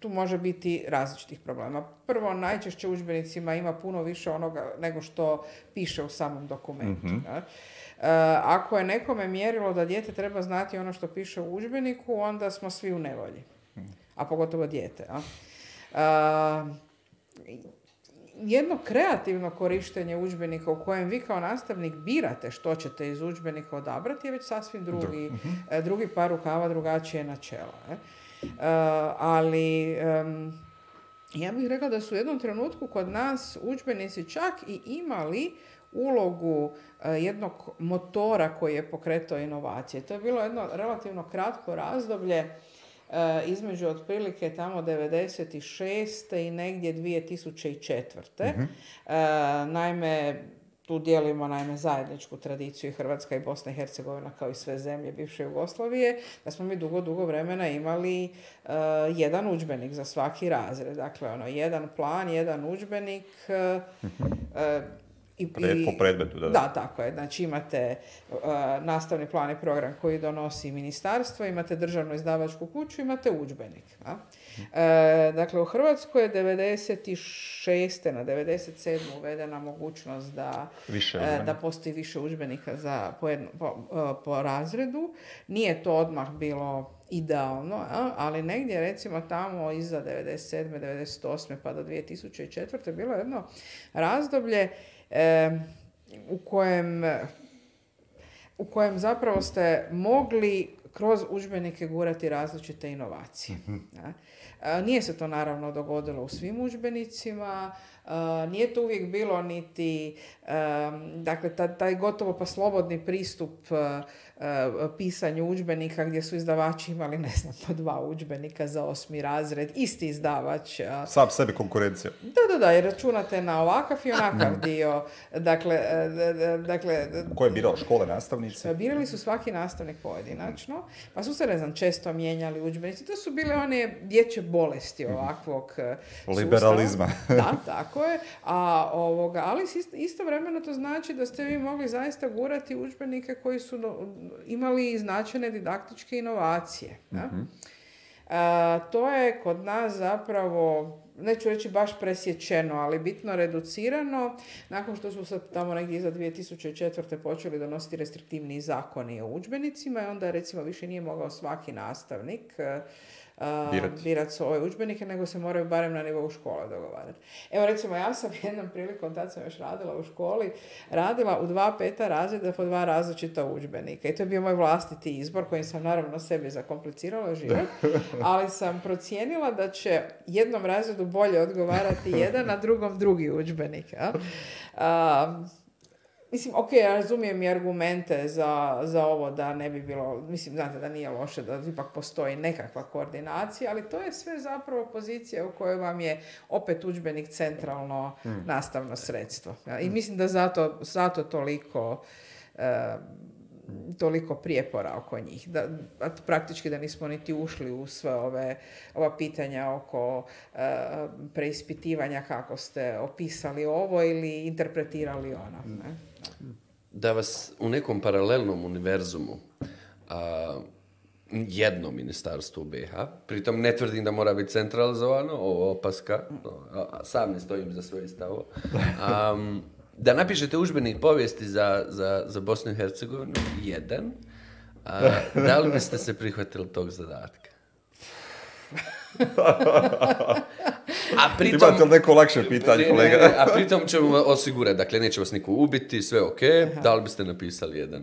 tu može biti različitih problema. Prvo, najčešće u udžbenicima ima puno više onoga nego što piše u samom dokumentu. Mhm. E, ako je nekome mjerilo da dijete treba znati ono što piše u udžbeniku, onda smo svi u nevolji. A pogotovo dijete. A? E, jedno kreativno korištenje udžbenika u kojem vi kao nastavnik birate što ćete iz udžbenika odabrati je već sasvim drugi, mhm. e, drugi par rukava, drugačije načela. E? ali ja bih rekla da su u jednom trenutku kod nas udžbenici čak i imali ulogu e, jednog motora koji je pokretao inovacije. To je bilo jedno relativno kratko razdoblje e, između otprilike tamo 96. i negdje 2004. Mhm. E, naime, tu dijelimo naime zajedničku tradiciju i Hrvatska i Bosna i Hercegovina kao i sve zemlje bivše Jugoslavije, da smo mi dugo, dugo vremena imali jedan udžbenik za svaki razred. Dakle, ono, jedan plan, jedan udžbenik, mhm po predmetu, da, da. tako je. Znači imate uh, nastavni plan i program koji donosi ministarstvo, imate državnu izdavačku kuću, imate udžbenik. Mhm. Uh, dakle, u Hrvatskoj je 96. na 97. uvedena mogućnost uh, da, da postoji više udžbenika za po, po razredu. Nije to odmah bilo idealno, ali negdje recimo tamo iza 97. 98. pa do 2004. bilo jedno razdoblje u kojem u kojem zapravo ste mogli kroz udžbenike gurati različite inovacije. Mhm. Nije se to naravno dogodilo u svim udžbenicima, nije to uvijek bilo niti, dakle, taj gotovo pa slobodni pristup E, pisanju udžbenika gdje su izdavači imali, ne znam, po dva udžbenika za osmi razred, isti izdavač. E. Sam sebi konkurencija. Da, da, da, i računate na ovakav i onakav dio. Dakle, e, dakle... je birao škole, nastavnice? Birali su svaki nastavnik pojedinačno, pa su se, ne znam, često mijenjali udžbenici. To su bile one dječje bolesti mhm. ovakvog Liberalizma. Da, tako je. A, ovoga, ali vremeno to znači da ste vi mogli zaista gurati udžbenike koji su imali značajne didaktičke inovacije. Mhm. to je kod nas zapravo neću reći baš presječeno, ali bitno reducirano. Nakon što su se tamo negdje iza 2004. počeli donositi restriktivni zakoni o udžbenicima i onda recimo više nije mogao svaki nastavnik birati um, birat svoje udžbenike, nego se moraju barem na nivou škole dogovarati. Evo recimo ja sam jednom prilikom, tad sam još radila u školi, radila u dva peta razreda po dva različita udžbenika i to je bio moj vlastiti izbor kojim sam naravno sebi zakomplicirala život, ali sam procijenila da će jednom razredu bolje odgovarati jedan, a drugom drugi udžbenik. ja Mislim, ok, razumijem i argumente za, za ovo da ne bi bilo, mislim, znate da nije loše da ipak postoji nekakva koordinacija, ali to je sve zapravo pozicija u kojoj vam je opet udžbenik centralno hmm. nastavno sredstvo. I hmm. mislim da zato, zato toliko eh, toliko prijepora oko njih. Da, praktički da nismo niti ušli u sve ove, ova pitanja oko eh, preispitivanja kako ste opisali ovo ili interpretirali ono. Mm. Ne? Da vas u nekom paralelnom univerzumu a, jedno ministarstvo BiH, pritom ne tvrdim da mora biti centralizovano, ovo opaska, mm. sam ne stojim za svoje stavo, a da napišete užbenik povijesti za, za, za Bosnu i Hercegovinu, jedan, da li biste se prihvatili tog zadatka? a pritom, Imate li neko lakše pitanje, kolega? a pritom ćemo osigurati, dakle, neće vas niko ubiti, sve ok, Aha. da li biste napisali jedan?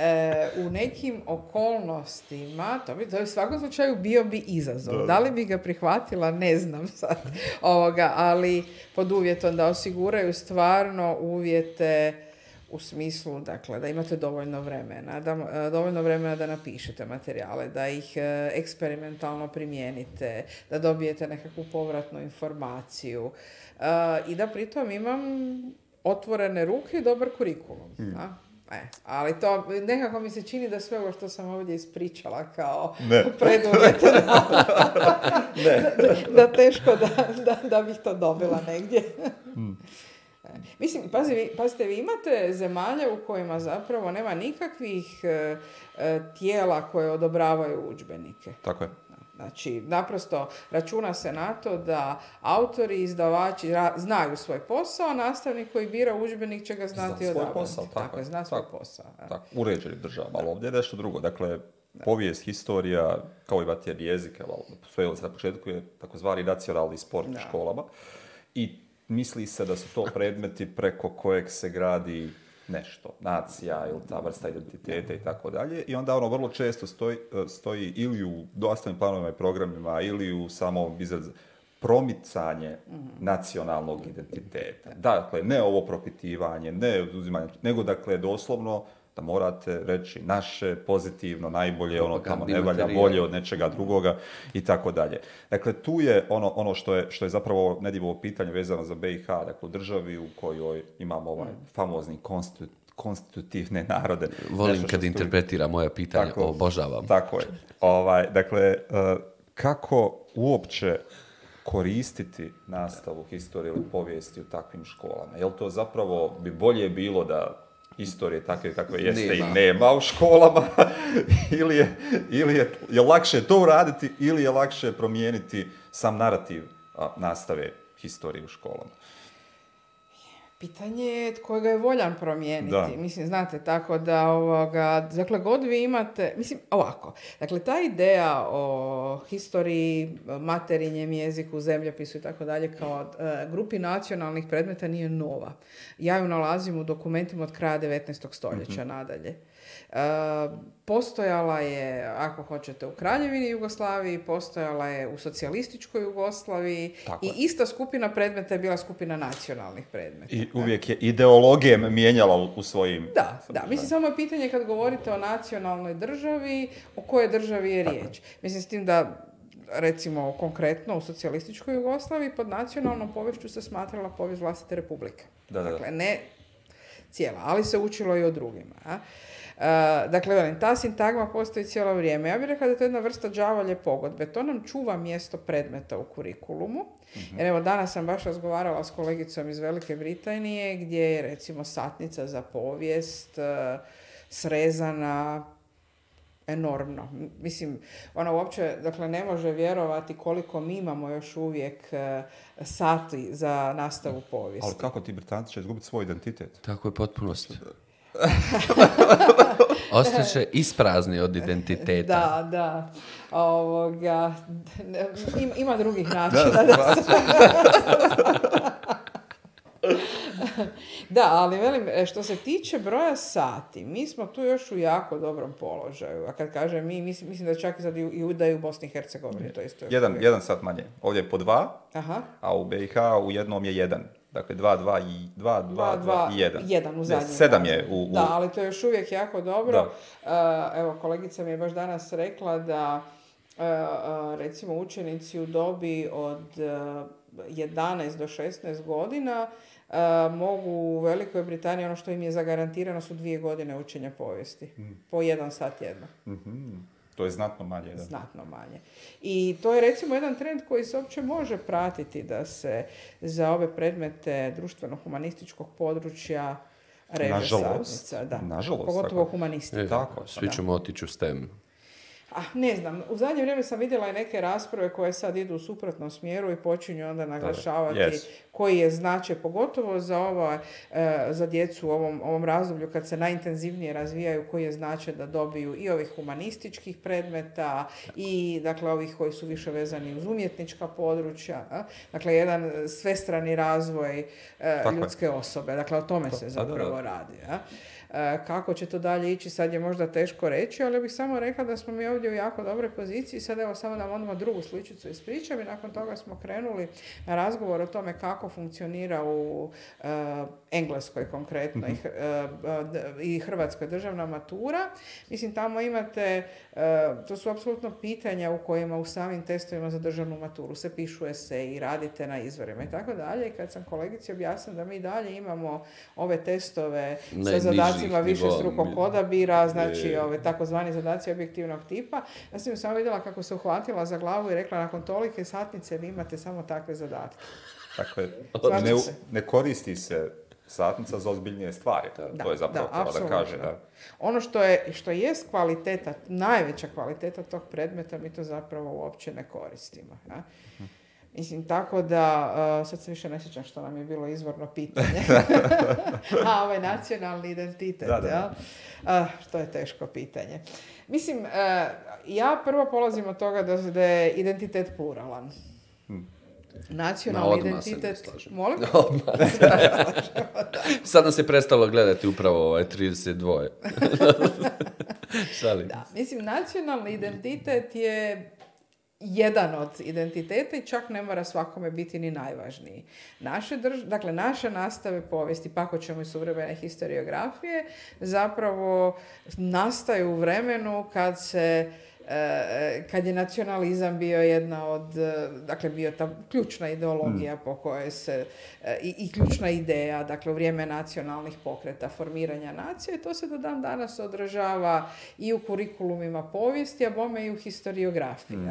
e, u nekim okolnostima, to bi, to u svakom slučaju bio bi izazov. Da. li bi ga prihvatila, ne znam sad ovoga, ali pod uvjetom da osiguraju stvarno uvjete u smislu dakle da imate dovoljno vremena, da, e, dovoljno vremena da napišete materijale, da ih e, eksperimentalno primijenite, da dobijete nekakvu povratnu informaciju e, i da pritom imam otvorene ruke i dobar kurikulum. Mm. Da? E, ali to nekako mi se čini da sve ovo što sam ovdje ispričala kao preduvjet da, da, teško da, da, bih to dobila negdje. Mm. E, mislim, pazi, pazite, vi imate zemalje u kojima zapravo nema nikakvih e, e, tijela koje odobravaju udžbenike. Tako je. Znači, naprosto računa se na to da autori izdavači znaju svoj posao, a nastavnik koji bira udžbenik će ga znati zna Posao, tako, je, zna svoj posao. Tako, u država, ali ovdje je nešto drugo. Dakle, povijest, historija, kao i vatijan jezika, sve se na početku je takozvani nacionalni sport u školama. I misli se da su to predmeti preko kojeg se gradi nešto, nacija ili ta vrsta identiteta i tako dalje. I onda ono vrlo često stoji, e, stoji ili u dostavnim planovima i programima ili u samom izraz promicanje mhm. nacionalnog identiteta. Dakle, ne ovo propitivanje, ne uzimanje, nego dakle doslovno morate reći naše, pozitivno, najbolje, ono tamo ne valja bolje od nečega drugoga i tako dalje. Dakle, tu je ono, ono što, je, što je zapravo nedivo pitanje vezano za BiH, dakle u državi u kojoj imamo ovaj mm. famozni konstitut, konstitutivne narode. Volim kad interpretira moja pitanja, obožavam. Tako je. Ovaj, dakle, e, kako uopće koristiti nastavu historije ili povijesti u takvim školama? Jel to zapravo bi bolje bilo da istorije takve kakve jeste nema. i nema u školama, ili, je, ili je, je lakše to uraditi, ili je lakše promijeniti sam narativ nastave historije u školama pitanje je tko ga je voljan promijeniti. Mislim, znate, tako da ovoga, dakle, god vi imate, mislim, ovako, dakle, ta ideja o historiji, materinjem jeziku, zemljopisu i tako dalje, kao e, grupi nacionalnih predmeta nije nova. Ja ju nalazim u dokumentima od kraja 19. stoljeća mhm. nadalje. Postojala je, ako hoćete, u Kraljevini Jugoslaviji, postojala je u socijalističkoj Jugoslaviji i ista skupina predmeta je bila skupina nacionalnih predmeta. I uvijek je ideologije mijenjala u svojim... Da, da. Mislim, samo je pitanje kad govorite o nacionalnoj državi, o kojoj državi je riječ. Mislim, s tim da recimo konkretno u socijalističkoj Jugoslaviji pod nacionalnom povješću se smatrala povijest vlastite republike. dakle, ne cijela, ali se učilo i o drugima dakle, velim, ta sintagma postoji cijelo vrijeme. Ja bih rekla da je to jedna vrsta džavolje pogodbe. To nam čuva mjesto predmeta u kurikulumu. Mhm. Jer evo, danas sam baš razgovarala s kolegicom iz Velike Britanije gdje je recimo satnica za povijest e, srezana enormno. Mislim, ona uopće, dakle, ne može vjerovati koliko mi imamo još uvijek e, sati za nastavu povijesti. Ali kako ti Britanci će izgubiti svoj identitet? Tako je potpunosti. Ostaće isprazni od identiteta. Da, da. Ovoga, ima, drugih načina. Da, da, ali velim, e, što se tiče broja sati, mi smo tu još u jako dobrom položaju. A kad kažem mi, mislim, mislim da čak i sad i u, u Bosni i Hercegovini to isto. Jedan, jedan sat manje. Ovdje je po dva, Aha. a u BiH u jednom je jedan. Dakle, 2-2 i 2 i 1. 1 u zadnjem. 7 je u, Da, ali to je još uvijek jako dobro. Eh, evo, kolegica mi je baš danas rekla da eh, eh, recimo učenici u dobi od 11 do 16 godina mogu u Velikoj Britaniji, ono što im je zagarantirano su dvije godine učenja povijesti. Mm. Po jedan sat jedno. Mhm, hmm to je znatno manje. Znatno manje. I to je recimo jedan trend koji se uopće može pratiti da se za ove predmete društveno-humanističkog područja reže nažalost, Da. Nažalost. Pogotovo tako. humanistika. E, svi ćemo otići u STEM a ne znam, u zadnje vrijeme sam vidjela i neke rasprave koje sad idu u suprotnom smjeru i počinju onda naglašavati koji je značaj, pogotovo za ova e, za djecu u ovom, ovom razdoblju kad se najintenzivnije razvijaju, koji je značaj da dobiju i ovih humanističkih predmeta i dakle ovih koji su više vezani uz umjetnička područja. Dakle, jedan svestrani razvoj e, ljudske osobe. Dakle, o tome se pa zapravo radi. A? E, kako će to dalje ići sad je možda teško reći, ali bih samo rekla da smo mi ovdje u jako dobroj poziciji. Sad evo samo da vam odmah drugu sličicu ispričam i nakon toga smo krenuli na razgovor o tome kako funkcionira u e, Engleskoj konkretno mhm. e, i, Hrvatskoj državna matura. Mislim tamo imate, to su apsolutno pitanja u kojima u samim testovima za državnu maturu se pišu se i radite na izvorima i tako dalje. I kad sam kolegici objasnila da mi dalje imamo ove testove sa zadatkom zadacima više strukog odabira, znači ove, takozvani zadaci objektivnog tipa. Ja sam samo vidjela kako se uhvatila za glavu i rekla nakon tolike satnice vi imate samo takve zadatke. Dakle, ne, ne koristi se satnica za ozbiljnije stvari. Da, to je zapravo da, da kaže. Da. Ono što je, što jest kvaliteta, najveća kvaliteta tog predmeta, mi to zapravo uopće ne koristimo. Hm. Mislim, tako da, uh, sad se više ne sjećam što nam je bilo izvorno pitanje. A ovaj nacionalni identitet, da, eh, što je teško pitanje. Mislim, eh, ja prvo polazim od toga da, da je identitet pluralan. Hm. Nacionalni identitet... Se Molim? se Sad nas je prestalo gledati upravo ovaj 32. da, mislim, nacionalni identitet je jedan od identiteta i čak ne mora svakome biti ni najvažniji. Naše drž- dakle, naše nastave povijesti, pa ako ćemo i suvremene historiografije, zapravo nastaju u vremenu kad se E, e, kad je nacionalizam bio jedna od, e, dakle bio ta ključna ideologija mm. po kojoj se, i, ključna ideja, dakle u vrijeme nacionalnih pokreta, formiranja nacije, to se do dan danas održava i u kurikulumima povijesti, a bome i u historiografiji. Mm.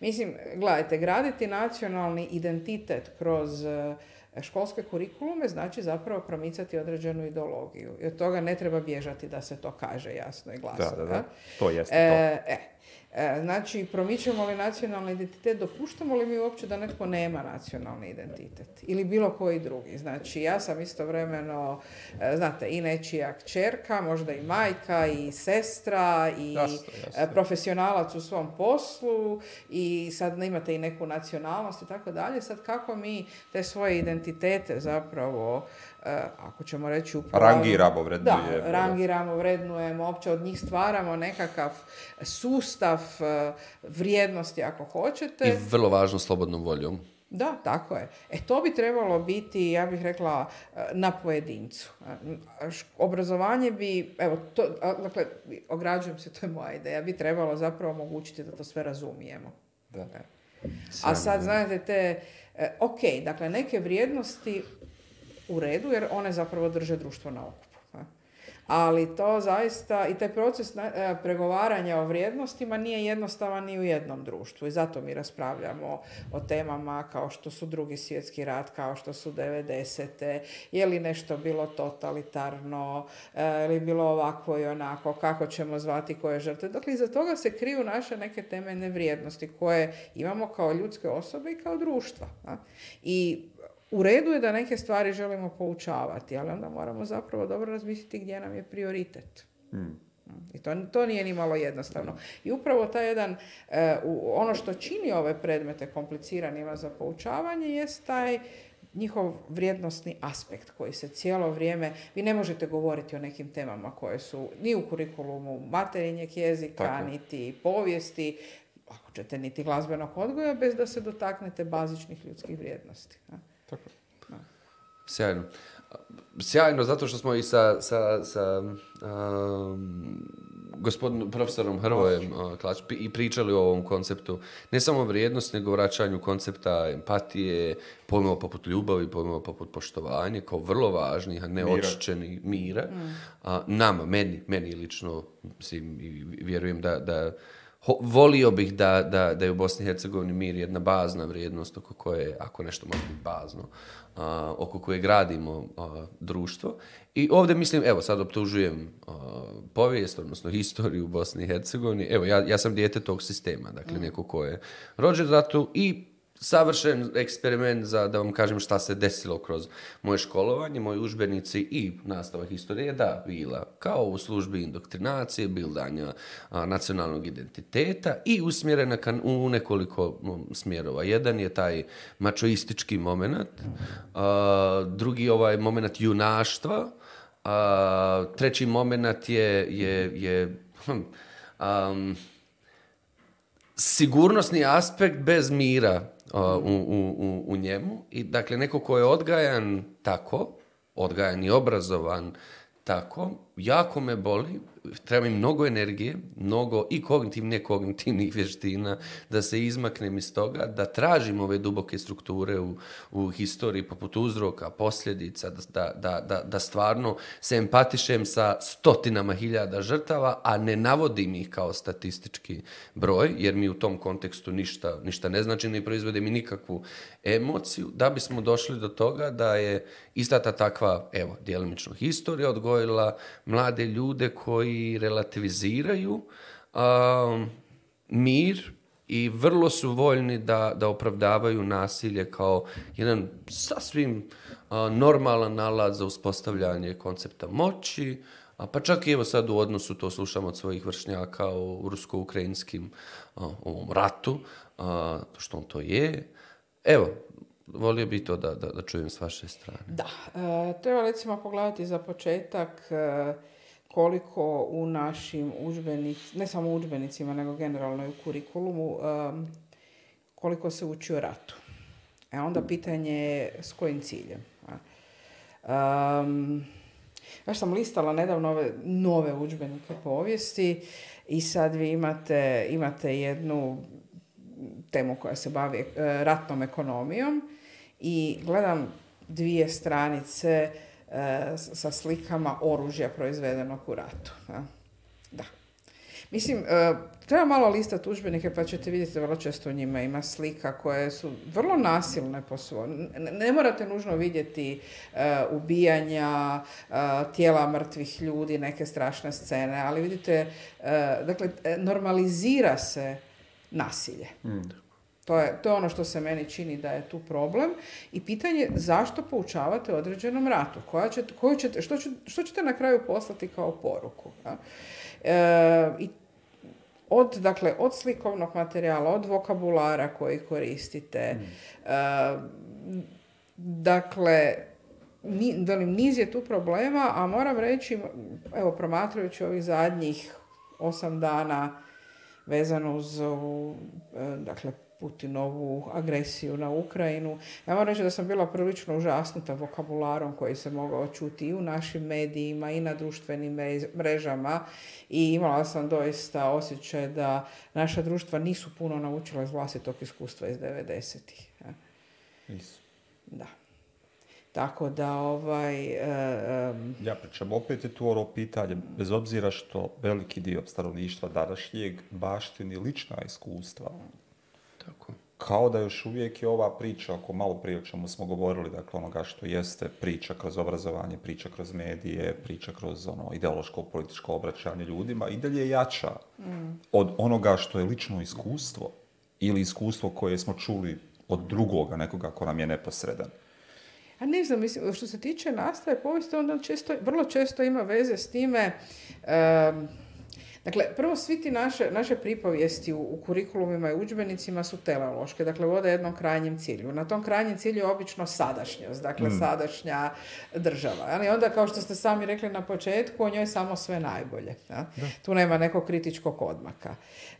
Mislim, gledajte, graditi nacionalni identitet kroz školske kurikulume znači zapravo promicati određenu ideologiju. I od toga ne treba bježati da se to kaže jasno i glasno. Da, da, da. To jeste to. E, E, znači, promičemo li nacionalni identitet, dopuštamo li mi uopće da netko nema nacionalni identitet ili bilo koji drugi. Znači, ja sam istovremeno, e, znate, i nečija kćerka, možda i majka, i sestra, i e, profesionalac u svom poslu i sad imate i neku nacionalnost i tako dalje. Sad kako mi te svoje identitete zapravo E, ako ćemo reći Rangi Rangiramo, vrednujemo. Da, rangiramo, vrednujemo, opće od njih stvaramo nekakav sustav e, vrijednosti ako hoćete. I vrlo važno slobodnom voljom. Da, tako je. E to bi trebalo biti, ja bih rekla, e, na pojedincu. Obrazovanje bi, evo, to, dakle, ograđujem se, to je moja ideja, bi trebalo zapravo omogućiti da to sve razumijemo. Da. A sad, znate, te, ok, dakle, neke vrijednosti u redu jer one zapravo drže društvo na okupu. Ali to zaista i taj proces e, pregovaranja o vrijednostima nije jednostavan ni u jednom društvu i zato mi raspravljamo o temama kao što su drugi svjetski rat, kao što su 90. Je li nešto bilo totalitarno, e, je li bilo ovako i onako, kako ćemo zvati koje žrtve. Dakle, iza toga se kriju naše neke temeljne vrijednosti koje imamo kao ljudske osobe i kao društva. I u redu je da neke stvari želimo poučavati, ali onda moramo zapravo dobro razmisliti gdje nam je prioritet. Hmm. I to, nije ni malo jednostavno. I upravo taj jedan, e, ono što čini ove predmete kompliciranima za poučavanje jest taj njihov vrijednostni aspekt koji se cijelo vrijeme, vi ne možete govoriti o nekim temama koje su ni u kurikulumu materinjeg jezika, niti povijesti, ako ćete niti glazbenog odgoja, bez da se dotaknete bazičnih ljudskih vrijednosti. Tako. Sjajno. Sjajno, zato što smo i sa, sa, sa um, gospodinom profesorom Hrvojem uh, i pričali o ovom konceptu. Ne samo vrijednost, nego vraćanju koncepta empatije, pojmova poput ljubavi, pojmova poput poštovanja, kao vrlo važnih, a ne mira. Mm. nama, meni, meni lično, mislim, vjerujem da, da volio bih da, da, da je u Bosni i Hercegovini mir jedna bazna vrijednost oko koje, ako nešto može biti bazno, oko koje gradimo društvo. I ovdje mislim, evo sad optužujem povijest, odnosno historiju u Bosni i Hercegovini. Evo, ja, ja sam dijete tog sistema, dakle mm. neko ko je rođen zato i savršen eksperiment za da vam kažem šta se desilo kroz moje školovanje, moji užbenici i nastava historije da, bila kao u službi indoktrinacije, bildanja a, nacionalnog identiteta i usmjerena kan- u nekoliko smjerova. Jedan je taj mačoistički moment, drugi ovaj moment junaštva, treći moment je, je, je hm, sigurnosni aspekt bez mira u, u, u njemu. I dakle, neko ko je odgajan tako, odgajan i obrazovan tako, jako me boli treba im mnogo energije, mnogo i kognitivnih, kognitivnih vještina da se izmaknem iz toga, da tražim ove duboke strukture u, u historiji poput uzroka, posljedica, da, da, da, da stvarno se empatišem sa stotinama hiljada žrtava, a ne navodim ih kao statistički broj, jer mi u tom kontekstu ništa, ništa ne znači, ne proizvode mi nikakvu emociju, da bismo došli do toga da je ista takva, evo, djelimično historija odgojila mlade ljude koji relativiziraju mir i vrlo su voljni da, da opravdavaju nasilje kao jedan sasvim normalan nalaz za uspostavljanje koncepta moći, a pa čak i evo sad u odnosu to slušamo od svojih vršnjaka u rusko-ukrajinskim a, ovom ratu, što on to je. Evo, volio bi to da, da, da čujem s vaše strane. Da, e, treba recimo pogledati za početak e, koliko u našim udžbenicima, ne samo udžbenicima, nego generalno i u kurikulumu, koliko se uči o ratu. A e, onda pitanje je s kojim ciljem. Um, ja sam listala nedavno ove nove udžbenike povijesti i sad vi imate, imate jednu temu koja se bavi e, ratnom ekonomijom i gledam dvije stranice E, sa slikama oružja proizvedenog u ratu. Da. Mislim, e, treba malo lista tužbenike pa ćete vidjeti vrlo često u njima ima slika koje su vrlo nasilne po svom. Ne morate nužno vidjeti e, ubijanja, tijela mrtvih ljudi, neke strašne scene, ali vidite, dakle, normalizira se nasilje. Mm. To je, to ono što se meni čini da je tu problem. I pitanje zašto poučavate određenom ratu? Koja što, ćete, na kraju poslati kao poruku? E, od, dakle, od slikovnog materijala, od vokabulara koji koristite, mm. e, dakle, ni, velim, niz je tu problema, a moram reći, evo, promatrajući ovih zadnjih osam dana vezano uz, e, dakle, Putinovu agresiju na Ukrajinu. Ja moram reći da sam bila prilično užasnuta vokabularom koji se mogao čuti i u našim medijima i na društvenim mrežama i imala sam doista osjećaj da naša društva nisu puno naučila iz vlastitog iskustva iz 90-ih. Da. Tako da ovaj... E, ja pričam, opet je tu ovo pitanje, bez obzira što veliki dio stanovništva današnjeg baštini lična iskustva, kao da još uvijek je ova priča, ako malo prije o čemu smo govorili, dakle onoga što jeste priča kroz obrazovanje, priča kroz medije, priča kroz ono ideološko, političko obraćanje ljudima, i dalje je jača mm. od onoga što je lično iskustvo ili iskustvo koje smo čuli od drugoga, nekoga ko nam je neposredan. A ne znam, mislim, što se tiče nastave povijesti, onda često, vrlo često ima veze s time Dakle, prvo svi ti naše, naše pripovijesti u, u kurikulumima i udžbenicima su teleološke, dakle vode jednom krajnjem cilju. Na tom krajnjem cilju je obično sadašnjost, dakle mm. sadašnja država. Ali onda, kao što ste sami rekli na početku, o njoj samo sve najbolje. Tu nema nekog kritičkog odmaka.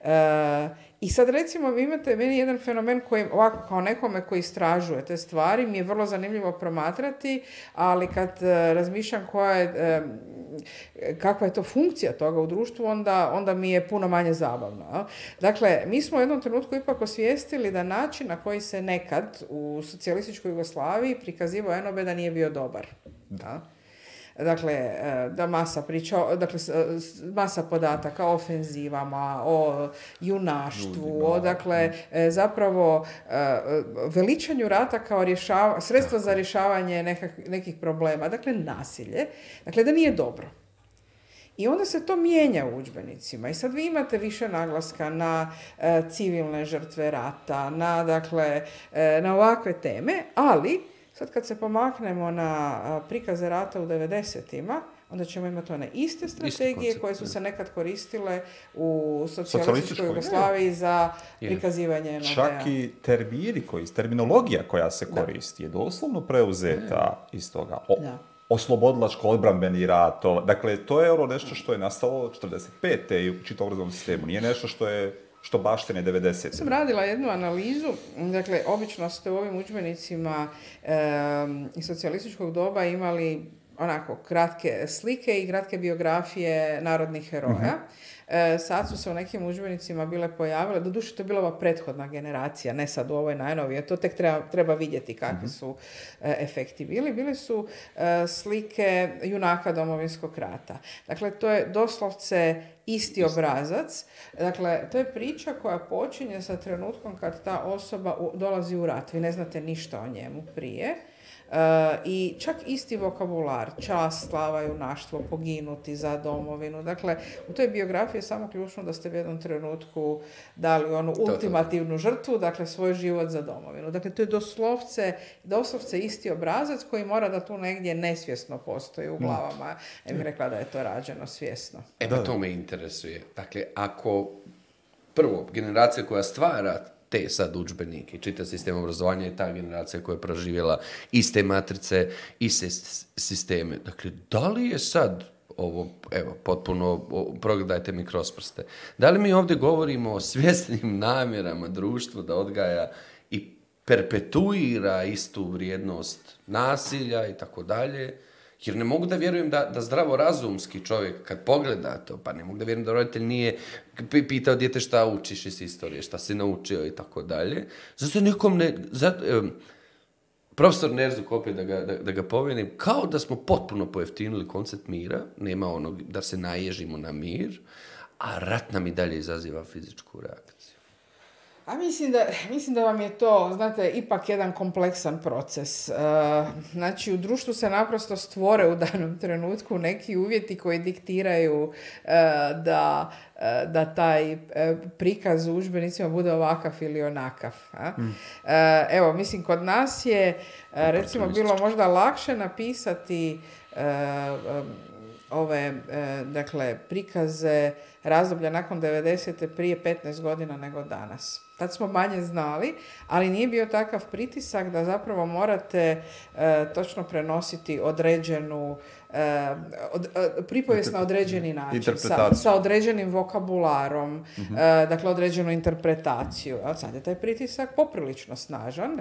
E, i sad recimo vi imate meni jedan fenomen koji ovako kao nekome koji istražuje te stvari mi je vrlo zanimljivo promatrati, ali kad e, razmišljam koja je, e, kakva je to funkcija toga u društvu, onda, onda mi je puno manje zabavno. Dakle, mi smo u jednom trenutku ipak osvijestili da način na koji se nekad u socijalističkoj Jugoslaviji prikazivao nobe da nije bio dobar. Da dakle, e, da masa priča, dakle, e, masa podataka o ofenzivama, o junaštvu, o, dakle, e, zapravo veličanju rata kao sredstvo za rješavanje nekih problema, dakle, nasilje, dakle, da nije dobro. I onda se to mijenja u udžbenicima. I sad vi imate više naglaska na civilne žrtve rata, na, dakle, na ovakve teme, ali Sad kad se pomaknemo na prikaze rata u 90-ima, onda ćemo imati one iste strategije koje su se nekad koristile u socijalističkoj Jugoslaviji za prikazivanje Čak i termini koji, terminologija koja se koristi je doslovno preuzeta mm. iz toga. da. Oslobodilačko odbrambeni rat. Dakle, to je ono nešto što je nastalo 45. i u čitavom sistemu. Nije nešto što je što baštine 90. Sam radila jednu analizu, dakle, obično ste u ovim udžbenicima iz socijalističkog doba imali onako kratke slike i kratke biografije narodnih heroja. Mhm. E, sad su se u nekim udžbenicima bile pojavile, doduše to je bila ova prethodna generacija, ne sad u ovoj najnovije, to tek treba, treba vidjeti kakvi mhm. su e, efekti bili. Bili su e, slike junaka domovinskog rata. Dakle, to je doslovce isti obrazac. Dakle, to je priča koja počinje sa trenutkom kad ta osoba u, dolazi u rat. Vi ne znate ništa o njemu prije i čak isti vokabular, čast, slava, junaštvo, poginuti za domovinu. Dakle, u toj biografiji je samo ključno da ste u jednom trenutku dali onu ultimativnu žrtvu, dakle svoj život za domovinu. Dakle, to je doslovce, doslovce isti obrazac koji mora da tu negdje nesvjesno postoji u mm. glavama. Ja bih rekla da je to rađeno svjesno. E pa to me interesuje. Dakle, ako prvo, generacija koja stvara te sad udžbenike. Čita sistem obrazovanja je ta generacija koja je proživjela iste matrice, iste sisteme. Dakle, da li je sad ovo, evo, potpuno, progledajte mi kroz prste. Da li mi ovdje govorimo o svjesnim namjerama društva da odgaja i perpetuira istu vrijednost nasilja i tako dalje, jer ne mogu da vjerujem da, da zdravo čovjek kad pogleda to, pa ne mogu da vjerujem da roditelj nije pitao djete šta učiš iz istorije, šta si naučio i tako dalje. Zato nikom ne... Zato, um, profesor Nerzuk, opet da ga, da, da ga povijenim, kao da smo potpuno pojeftinili koncept mira, nema onog da se naježimo na mir, a rat nam i dalje izaziva fizičku reakciju. A mislim da, mislim da vam je to, znate, ipak jedan kompleksan proces. E, znači, u društvu se naprosto stvore u danom trenutku neki uvjeti koji diktiraju e, da, e, da taj prikaz u užbenicima bude ovakav ili onakav. Hmm. Evo, mislim, kod nas je, recimo, bilo možda lakše napisati ove, dakle, prikaze razdoblja nakon 90. prije 15 godina nego danas. Tad smo manje znali, ali nije bio takav pritisak da zapravo morate e, točno prenositi određenu, e, e na određeni način, sa, određenim vokabularom, mhm. e, dakle određenu interpretaciju. A sad je taj pritisak poprilično snažan,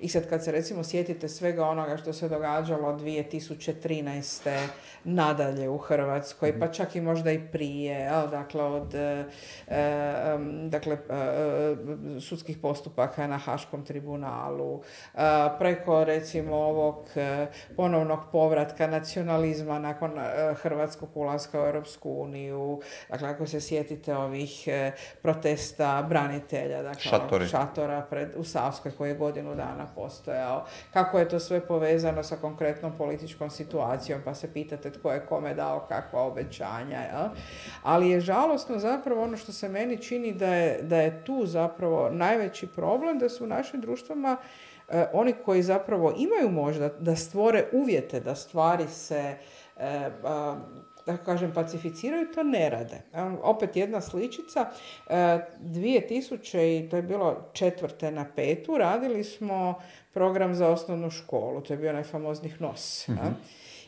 i sad kad se recimo sjetite svega onoga što se događalo 2013. nadalje u Hrvatskoj, pa mhm. čak i možda i prije, dakle od e, e, dakle, e, sudskih postupaka na Haškom tribunalu, preko recimo ovog ponovnog povratka nacionalizma nakon Hrvatskog ulaska u Europsku uniju, dakle ako se sjetite ovih protesta branitelja, dakle šatora u Savskoj koji je godinu dana postojao, kako je to sve povezano sa konkretnom političkom situacijom, pa se pitate tko je kome dao kakva obećanja. Jel? Ali je žalosno zapravo ono što se meni čini da je, da je tu zapravo najveći problem, da su u našim društvima E, oni koji zapravo imaju možda da stvore uvjete da stvari se e, da kažem pacificiraju, to ne rade. E, opet jedna sličica, 2000 to je bilo četvrte na petu, radili smo program za osnovnu školu, to je bio najfamoznih nos. mm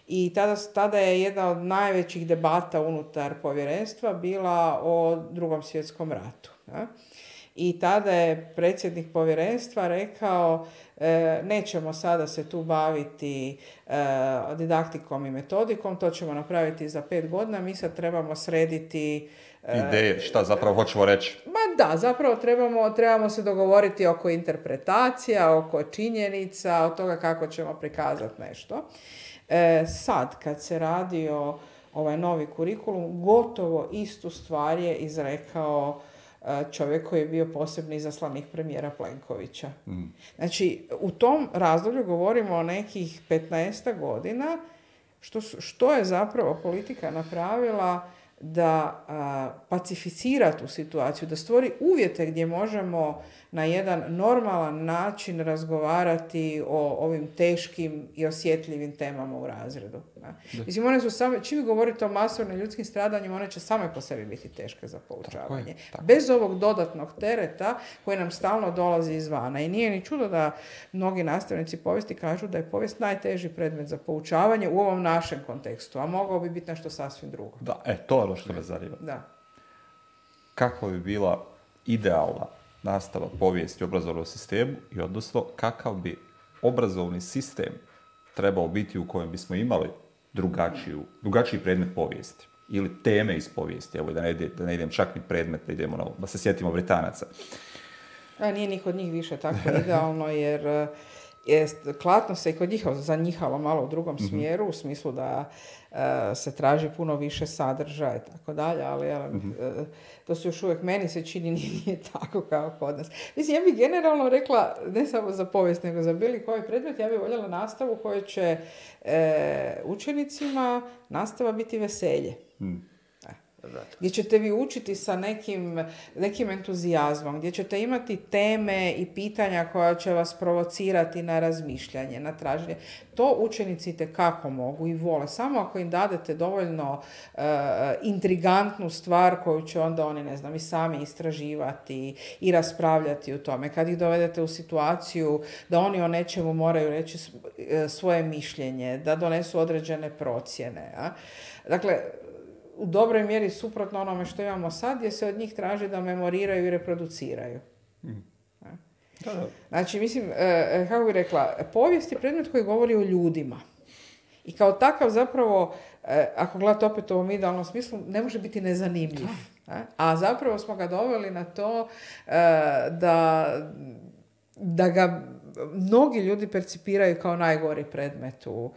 I tada, tada je jedna od najvećih debata unutar povjerenstva bila o drugom svjetskom ratu. Da? i tada je predsjednik povjerenstva rekao e, nećemo sada se tu baviti e, didaktikom i metodikom, to ćemo napraviti za pet godina, mi sad trebamo srediti... E, Ideje, šta zapravo hoćemo reći? Ma da, zapravo trebamo, trebamo se dogovoriti oko interpretacija, oko činjenica, o toga kako ćemo prikazati nešto. Sad, kad se radi o ovaj novi kurikulum, gotovo istu stvar je izrekao čovjek koji je bio posebni izaslanik premijera Plenkovića. Mm. Znači, u tom razdoblju govorimo o nekih 15 godina što, što je zapravo politika napravila da pacificira tu situaciju, da stvori uvjete gdje možemo na jedan normalan način razgovarati o ovim teškim i osjetljivim temama u razredu. Da. Mislim, one govorite o masovnim ljudskim stradanjima, one će same po sebi biti teške za poučavanje. Bez ovog dodatnog tereta koji nam stalno dolazi izvana. I nije ni čudo da mnogi nastavnici povijesti kažu da je povijest najteži predmet za poučavanje u ovom našem kontekstu, a mogao bi biti nešto sasvim drugo. Da, e, to je ono što me zanima. Da. Kako bi bila idealna nastava povijesti obrazovnog sistemu i odnosno kakav bi obrazovni sistem trebao biti u kojem bismo imali drugačiju, drugačiji predmet povijesti ili teme iz povijesti, evo da ne, da ne idem čak ni predmet, da idemo na, da se sjetimo Britanaca. A nije ni od njih više tako idealno, jer je klatno se i kod njih zanjihalo malo u drugom mhm. smjeru, u smislu da e, se traži puno više sadržaja i tako dalje, ali mhm. e, to se još uvijek, meni se čini nije tako kao kod nas. Mislim, ja bih generalno rekla, ne samo za povijest, nego za bili koji predmet, ja bih voljela nastavu koja će e, učenicima nastava biti veselje. Mhm gdje ćete vi učiti sa nekim, nekim entuzijazmom, gdje ćete imati teme i pitanja koja će vas provocirati na razmišljanje, na traženje. To učenici kako mogu i vole. Samo ako im dadete dovoljno e, intrigantnu stvar koju će onda oni, ne znam, i sami istraživati i raspravljati u tome. Kad ih dovedete u situaciju da oni o nečemu moraju reći e, svoje mišljenje, da donesu određene procjene. A? Dakle, u dobroj mjeri suprotno onome što imamo sad, gdje se od njih traži da memoriraju i reproduciraju. Mm. Znači, mislim, e, e, kako bih rekla, povijest je predmet koji govori o ljudima. I kao takav zapravo, e, ako gledate opet u ovom idealnom smislu, ne može biti nezanimljiv. A zapravo smo ga doveli na to da, da ga mnogi ljudi percipiraju kao najgori predmet u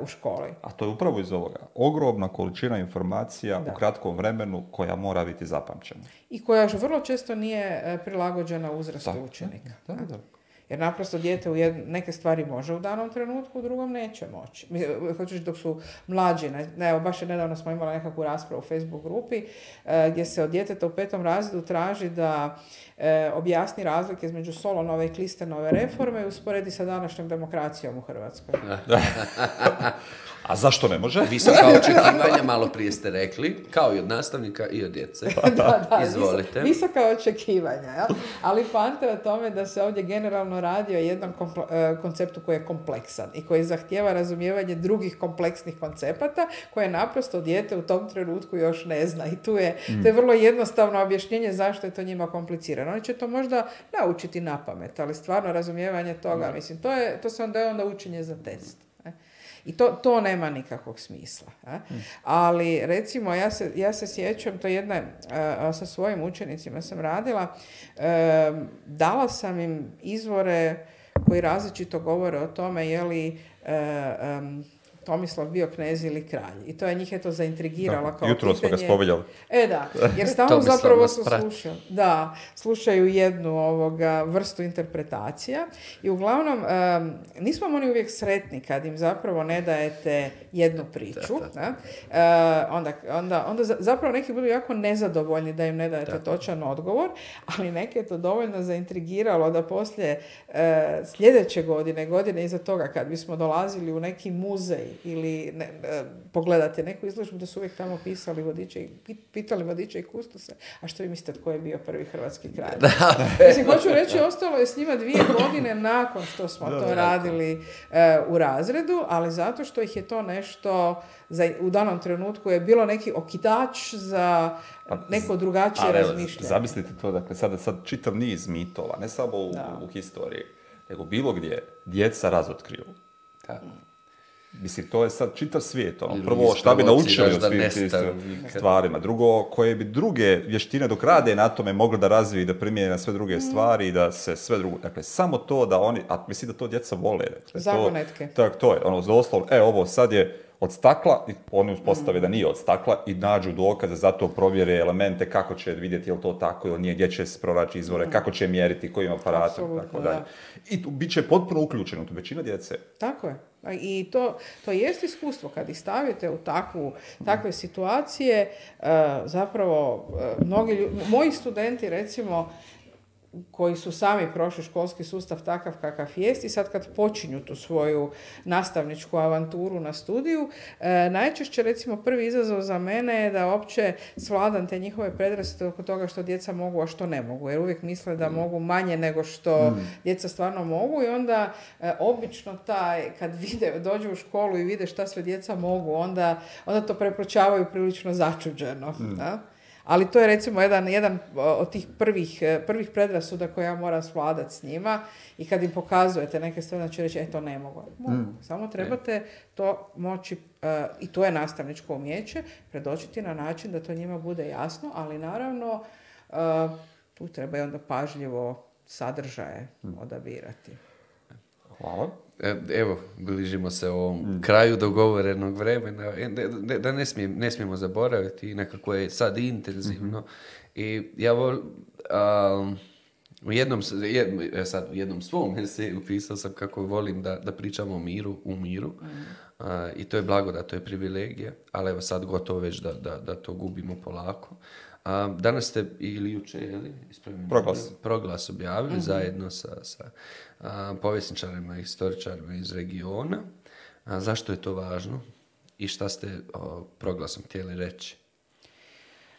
u školi. A to je upravo iz ovoga. Ogromna količina informacija u kratkom vremenu koja mora biti zapamćena. I koja još vrlo često nije e, prilagođena uzrastu učenika. Da, da. Jer naprosto dijete u neke stvari može u danom trenutku, u drugom neće moći. hoćeš dok su mlađi, ne, evo baš je nedavno smo imali nekakvu raspravu u Facebook grupi e, gdje se od djeteta u petom razredu traži da e, objasni razlike između Solonove i Klistenove reforme i usporedi sa današnjom demokracijom u Hrvatskoj. A zašto ne može? Visoka očekivanja, malo prije ste rekli, kao i od nastavnika i od djece. da, Izvolite. Visoka očekivanja, ja? ali pante o tome da se ovdje generalno radi o jednom e, konceptu koji je kompleksan i koji zahtjeva razumijevanje drugih kompleksnih koncepata koje naprosto dijete u tom trenutku još ne zna i tu je, mm. to je vrlo jednostavno objašnjenje zašto je to njima komplicirano. Oni će to možda naučiti na pamet, ali stvarno razumijevanje toga, mislim, to, je, to se onda je onda učenje za test. I to, to nema nikakvog smisla. Ali recimo ja se, ja se sjećam, to jedna e, sa svojim učenicima sam radila, e, dala sam im izvore koji različito govore o tome je li e, Tomislav bio knez ili kralj. I to je njih eto zaintrigiralo. kao jutro smo ga E da, jer stalno zapravo su slušali. Da, slušaju jednu ovoga vrstu interpretacija i uglavnom nismo oni uvijek sretni kad im zapravo ne dajete jednu priču. Da, e, onda, onda, onda zapravo neki budu jako nezadovoljni da im ne dajete točan odgovor, ali neke je to dovoljno zaintrigiralo da poslije e, sljedeće godine, godine iza toga kad bismo dolazili u neki muzej ili ne, e, pogledate neku izložbu da su uvijek tamo pisali vodiče i pitali vodiče i kustose, a što vi mislite tko je bio prvi hrvatski kralj? Mislim, hoću reći, ostalo je s njima dvije godine nakon što smo to radili e, u razredu, ali zato što ih je to nešto za, u danom trenutku je bilo neki okidač za pa, neko drugačije razmišljanje. Zamislite to, dakle, sada sad čitav niz mitova, ne samo u, u historiji, nego bilo gdje djeca razotkriju. Tako. Mislim, to je sad čitav svijet. Ono. Prvo, šta bi naučili u svim stvarima. Drugo, koje bi druge vještine dok rade na tome mogli da razvije, i da primijene na sve druge mm. stvari i da se sve drugo... Dakle, samo to da oni... A mislim da to djeca vole. Dakle, to, to je. Ono, doslovno, e, ovo sad je od stakla, oni uspostave mm. da nije od stakla i nađu dokaze, zato provjere elemente kako će vidjeti je li to tako ili nije, gdje će se pronaći izvore, kako će mjeriti, kojim aparatom, tako dalje. I tu, bit će potpuno uključeno, tu većina djece. Tako je. I to, to jest iskustvo, kad ih stavite u takvu, takve situacije, e, zapravo, e, mnogi ljudi, moji studenti recimo, koji su sami prošli školski sustav takav kakav jest i sad kad počinju tu svoju nastavničku avanturu na studiju, e, najčešće recimo prvi izazov za mene je da opće svladam te njihove predrasite oko toga što djeca mogu, a što ne mogu. Jer uvijek misle da mm. mogu manje nego što mm. djeca stvarno mogu i onda e, obično taj, kad vide, dođu u školu i vide šta sve djeca mogu, onda, onda to prepročavaju prilično začuđeno. Mm. Da? Ali to je recimo jedan, jedan od tih prvih, e, prvih predrasuda koje ja moram svladati s njima i kad im pokazujete neke stvari, znači reći, e to ne mogu. Mm. Samo trebate to moći, e, i to je nastavničko umjeće, predočiti na način da to njima bude jasno, ali naravno uh, tu treba i onda pažljivo sadržaje mm. odabirati. Hvala. E, evo, bližimo se ovom kraju dogovorenog vremena. E, da, ne, smijemo zaboraviti nekako je sad intenzivno. I ja vol, a, u jednom, e, sad, u jednom svom eseju pisao sam kako volim da, da pričamo o miru u miru. Mm. I to je blago da to je privilegija. Ali evo sad gotovo već da, da, to gubimo polako. danas ste ili juče, ili Proglas. Proglas objavili mhm. zajedno sa, sa povjesničarima i historičarima iz regiona. A zašto je to važno i šta ste proglasom htjeli reći?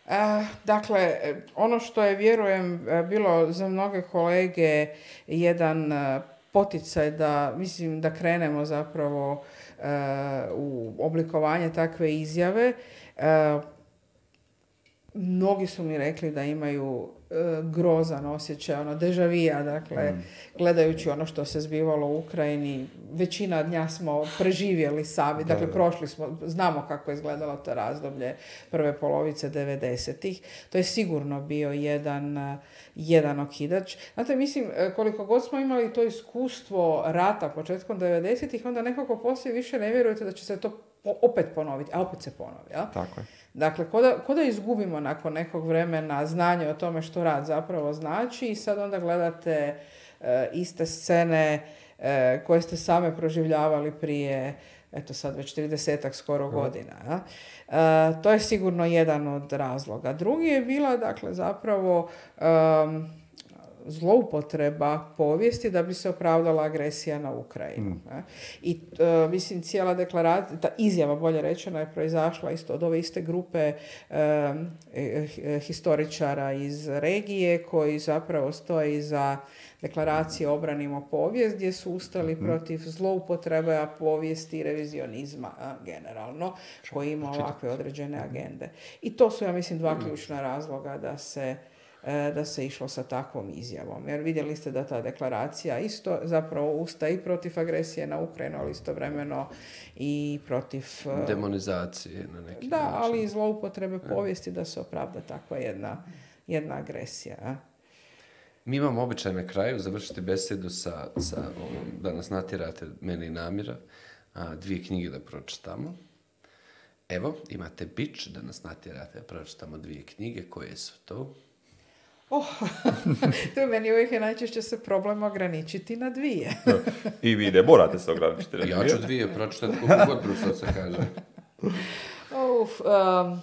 E, dakle, ono što je, vjerujem, e, bilo za mnoge kolege jedan e, poticaj da, mislim, da krenemo zapravo u oblikovanje takve izjave. Mnogi su mi rekli da imaju E, grozan osjećaj, ono, dežavija, dakle, mm. gledajući ono što se zbivalo u Ukrajini, većina dnja smo preživjeli sami, dakle, prošli smo, znamo kako je izgledalo to razdoblje prve polovice 90-ih, to je sigurno bio jedan, e, jedan okidač. Znate, mislim, e, koliko god smo imali to iskustvo rata početkom 90-ih, onda nekako poslije više ne vjerujete da će se to opet ponoviti, a opet se ponovi, jel? Tako je. Dakle, ko da, izgubimo nakon nekog vremena znanje o tome što rad zapravo znači i sad onda gledate e, iste scene e, koje ste same proživljavali prije eto sad već 30 skoro godina. E, to je sigurno jedan od razloga. Drugi je bila, dakle, zapravo zloupotreba povijesti da bi se opravdala agresija na Ukrajinu. Mm. I e, mislim cijela deklaracija, ta izjava bolje rečena je proizašla isto od ove iste grupe e, e, historičara iz regije koji zapravo stoji za deklaracije obranimo povijest gdje su ustali mhm. protiv zloupotrebe povijesti i revizionizma generalno koji ima ovakve određene mhm. agende. I to su ja mislim dva mhm. ključna razloga da se E, da se išlo sa takvom izjavom. Jer vidjeli ste da ta deklaracija isto zapravo usta i protiv agresije na Ukrajinu, ali istovremeno i protiv... E, Demonizacije na neki Da, ali i zloupotrebe e. povijesti da se opravda takva jedna, agresija. Mi imamo običaj na kraju završiti besedu sa, sa da nas natjerate meni i namjera, a, dvije knjige da pročitamo. Evo, imate bić da nas natjerate da pročitamo dvije knjige. Koje su to? Oh, to je meni uvijek je najčešće se problem ograničiti na dvije. I vi ne morate se ograničiti na dvije. Ja ću dvije pročitati kako god Brusa se kaže. Uf, um,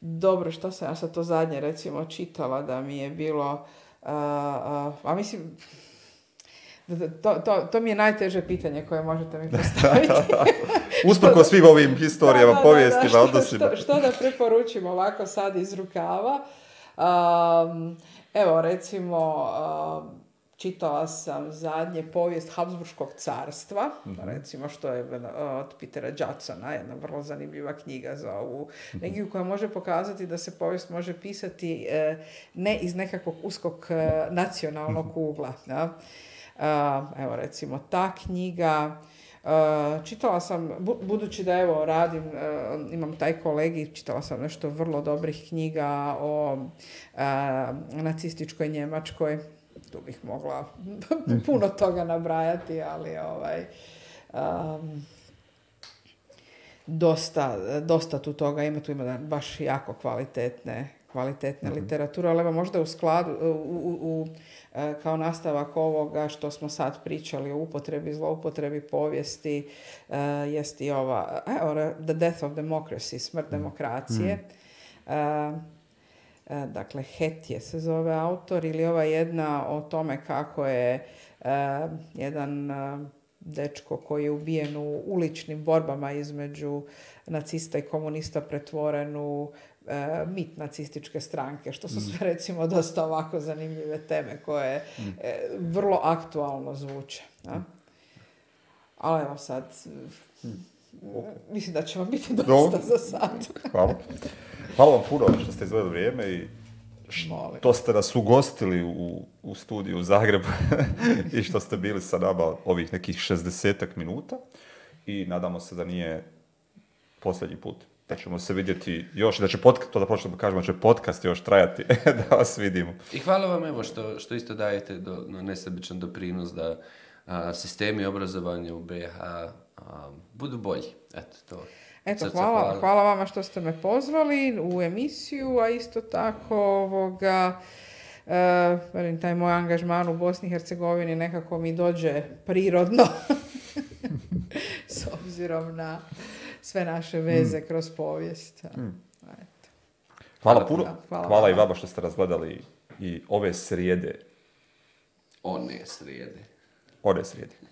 dobro, što sam ja sad to zadnje recimo čitala da mi je bilo... Uh, a mislim, to, to, to, mi je najteže pitanje koje možete mi postaviti. Usprko svim ovim historijama, da, da, povijestima, da, što, odnosima. Što, što, da preporučim ovako sad iz rukava? evo, recimo, um, čitala sam zadnje povijest Habsburgskog carstva, mhm. recimo što je od Petera Jacksona, jedna vrlo zanimljiva knjiga za ovu mhm. regiju koja može pokazati da se povijest može pisati e, ne iz nekakvog uskog e, nacionalnog mhm. ugla. Evo recimo ta knjiga, Eh, čitala sam, budući da evo radim, eh, imam taj kolegi, čitala sam nešto vrlo dobrih knjiga o eh, nacističkoj Njemačkoj. Tu bih mogla puno toga nabrajati, ali ovaj... dosta, dosta tu toga ima, tu ima baš jako kvalitetne kvalitetna mm literatura, ali evo možda u skladu, u, u, e, kao nastavak ovoga što smo sad pričali o upotrebi, zloupotrebi povijesti, e, jest i ova e, The Death of Democracy, smrt mhm. demokracije. Uh, dakle, Hetje se zove autor ili ova jedna o tome kako je jedan dečko koji je ubijen u uličnim borbama između nacista i komunista pretvoren u E, mit nacističke stranke, što su mhm. sve recimo dosta ovako zanimljive teme koje mhm. e, vrlo aktualno zvuče. Da? Mhm. Ali evo sad, e, mislim da će vam biti dosta za sad. Hvala. Hvala vam puno što ste izvojili vrijeme i to ste nas ugostili u, studiju u i što ste bili sa nama ovih nekih šestdesetak minuta i nadamo se da nije posljednji put da ćemo se vidjeti još, da će podcast, to da počnemo kažemo, da će podcast još trajati, da vas vidimo. I hvala vam evo što, što isto dajete do, na nesebičan doprinos da sistemi obrazovanja u BH a, budu bolji. Eto, to. Eto, hvala, hvala. vama što ste me pozvali u emisiju, a isto tako ovoga, Uh, taj moj angažman u Bosni i Hercegovini nekako mi dođe prirodno s obzirom na sve naše veze mm. kroz povijest. Mm. Eto. Hvala puno. i vama što ste razgledali i ove srijede. One srijede. One srijede.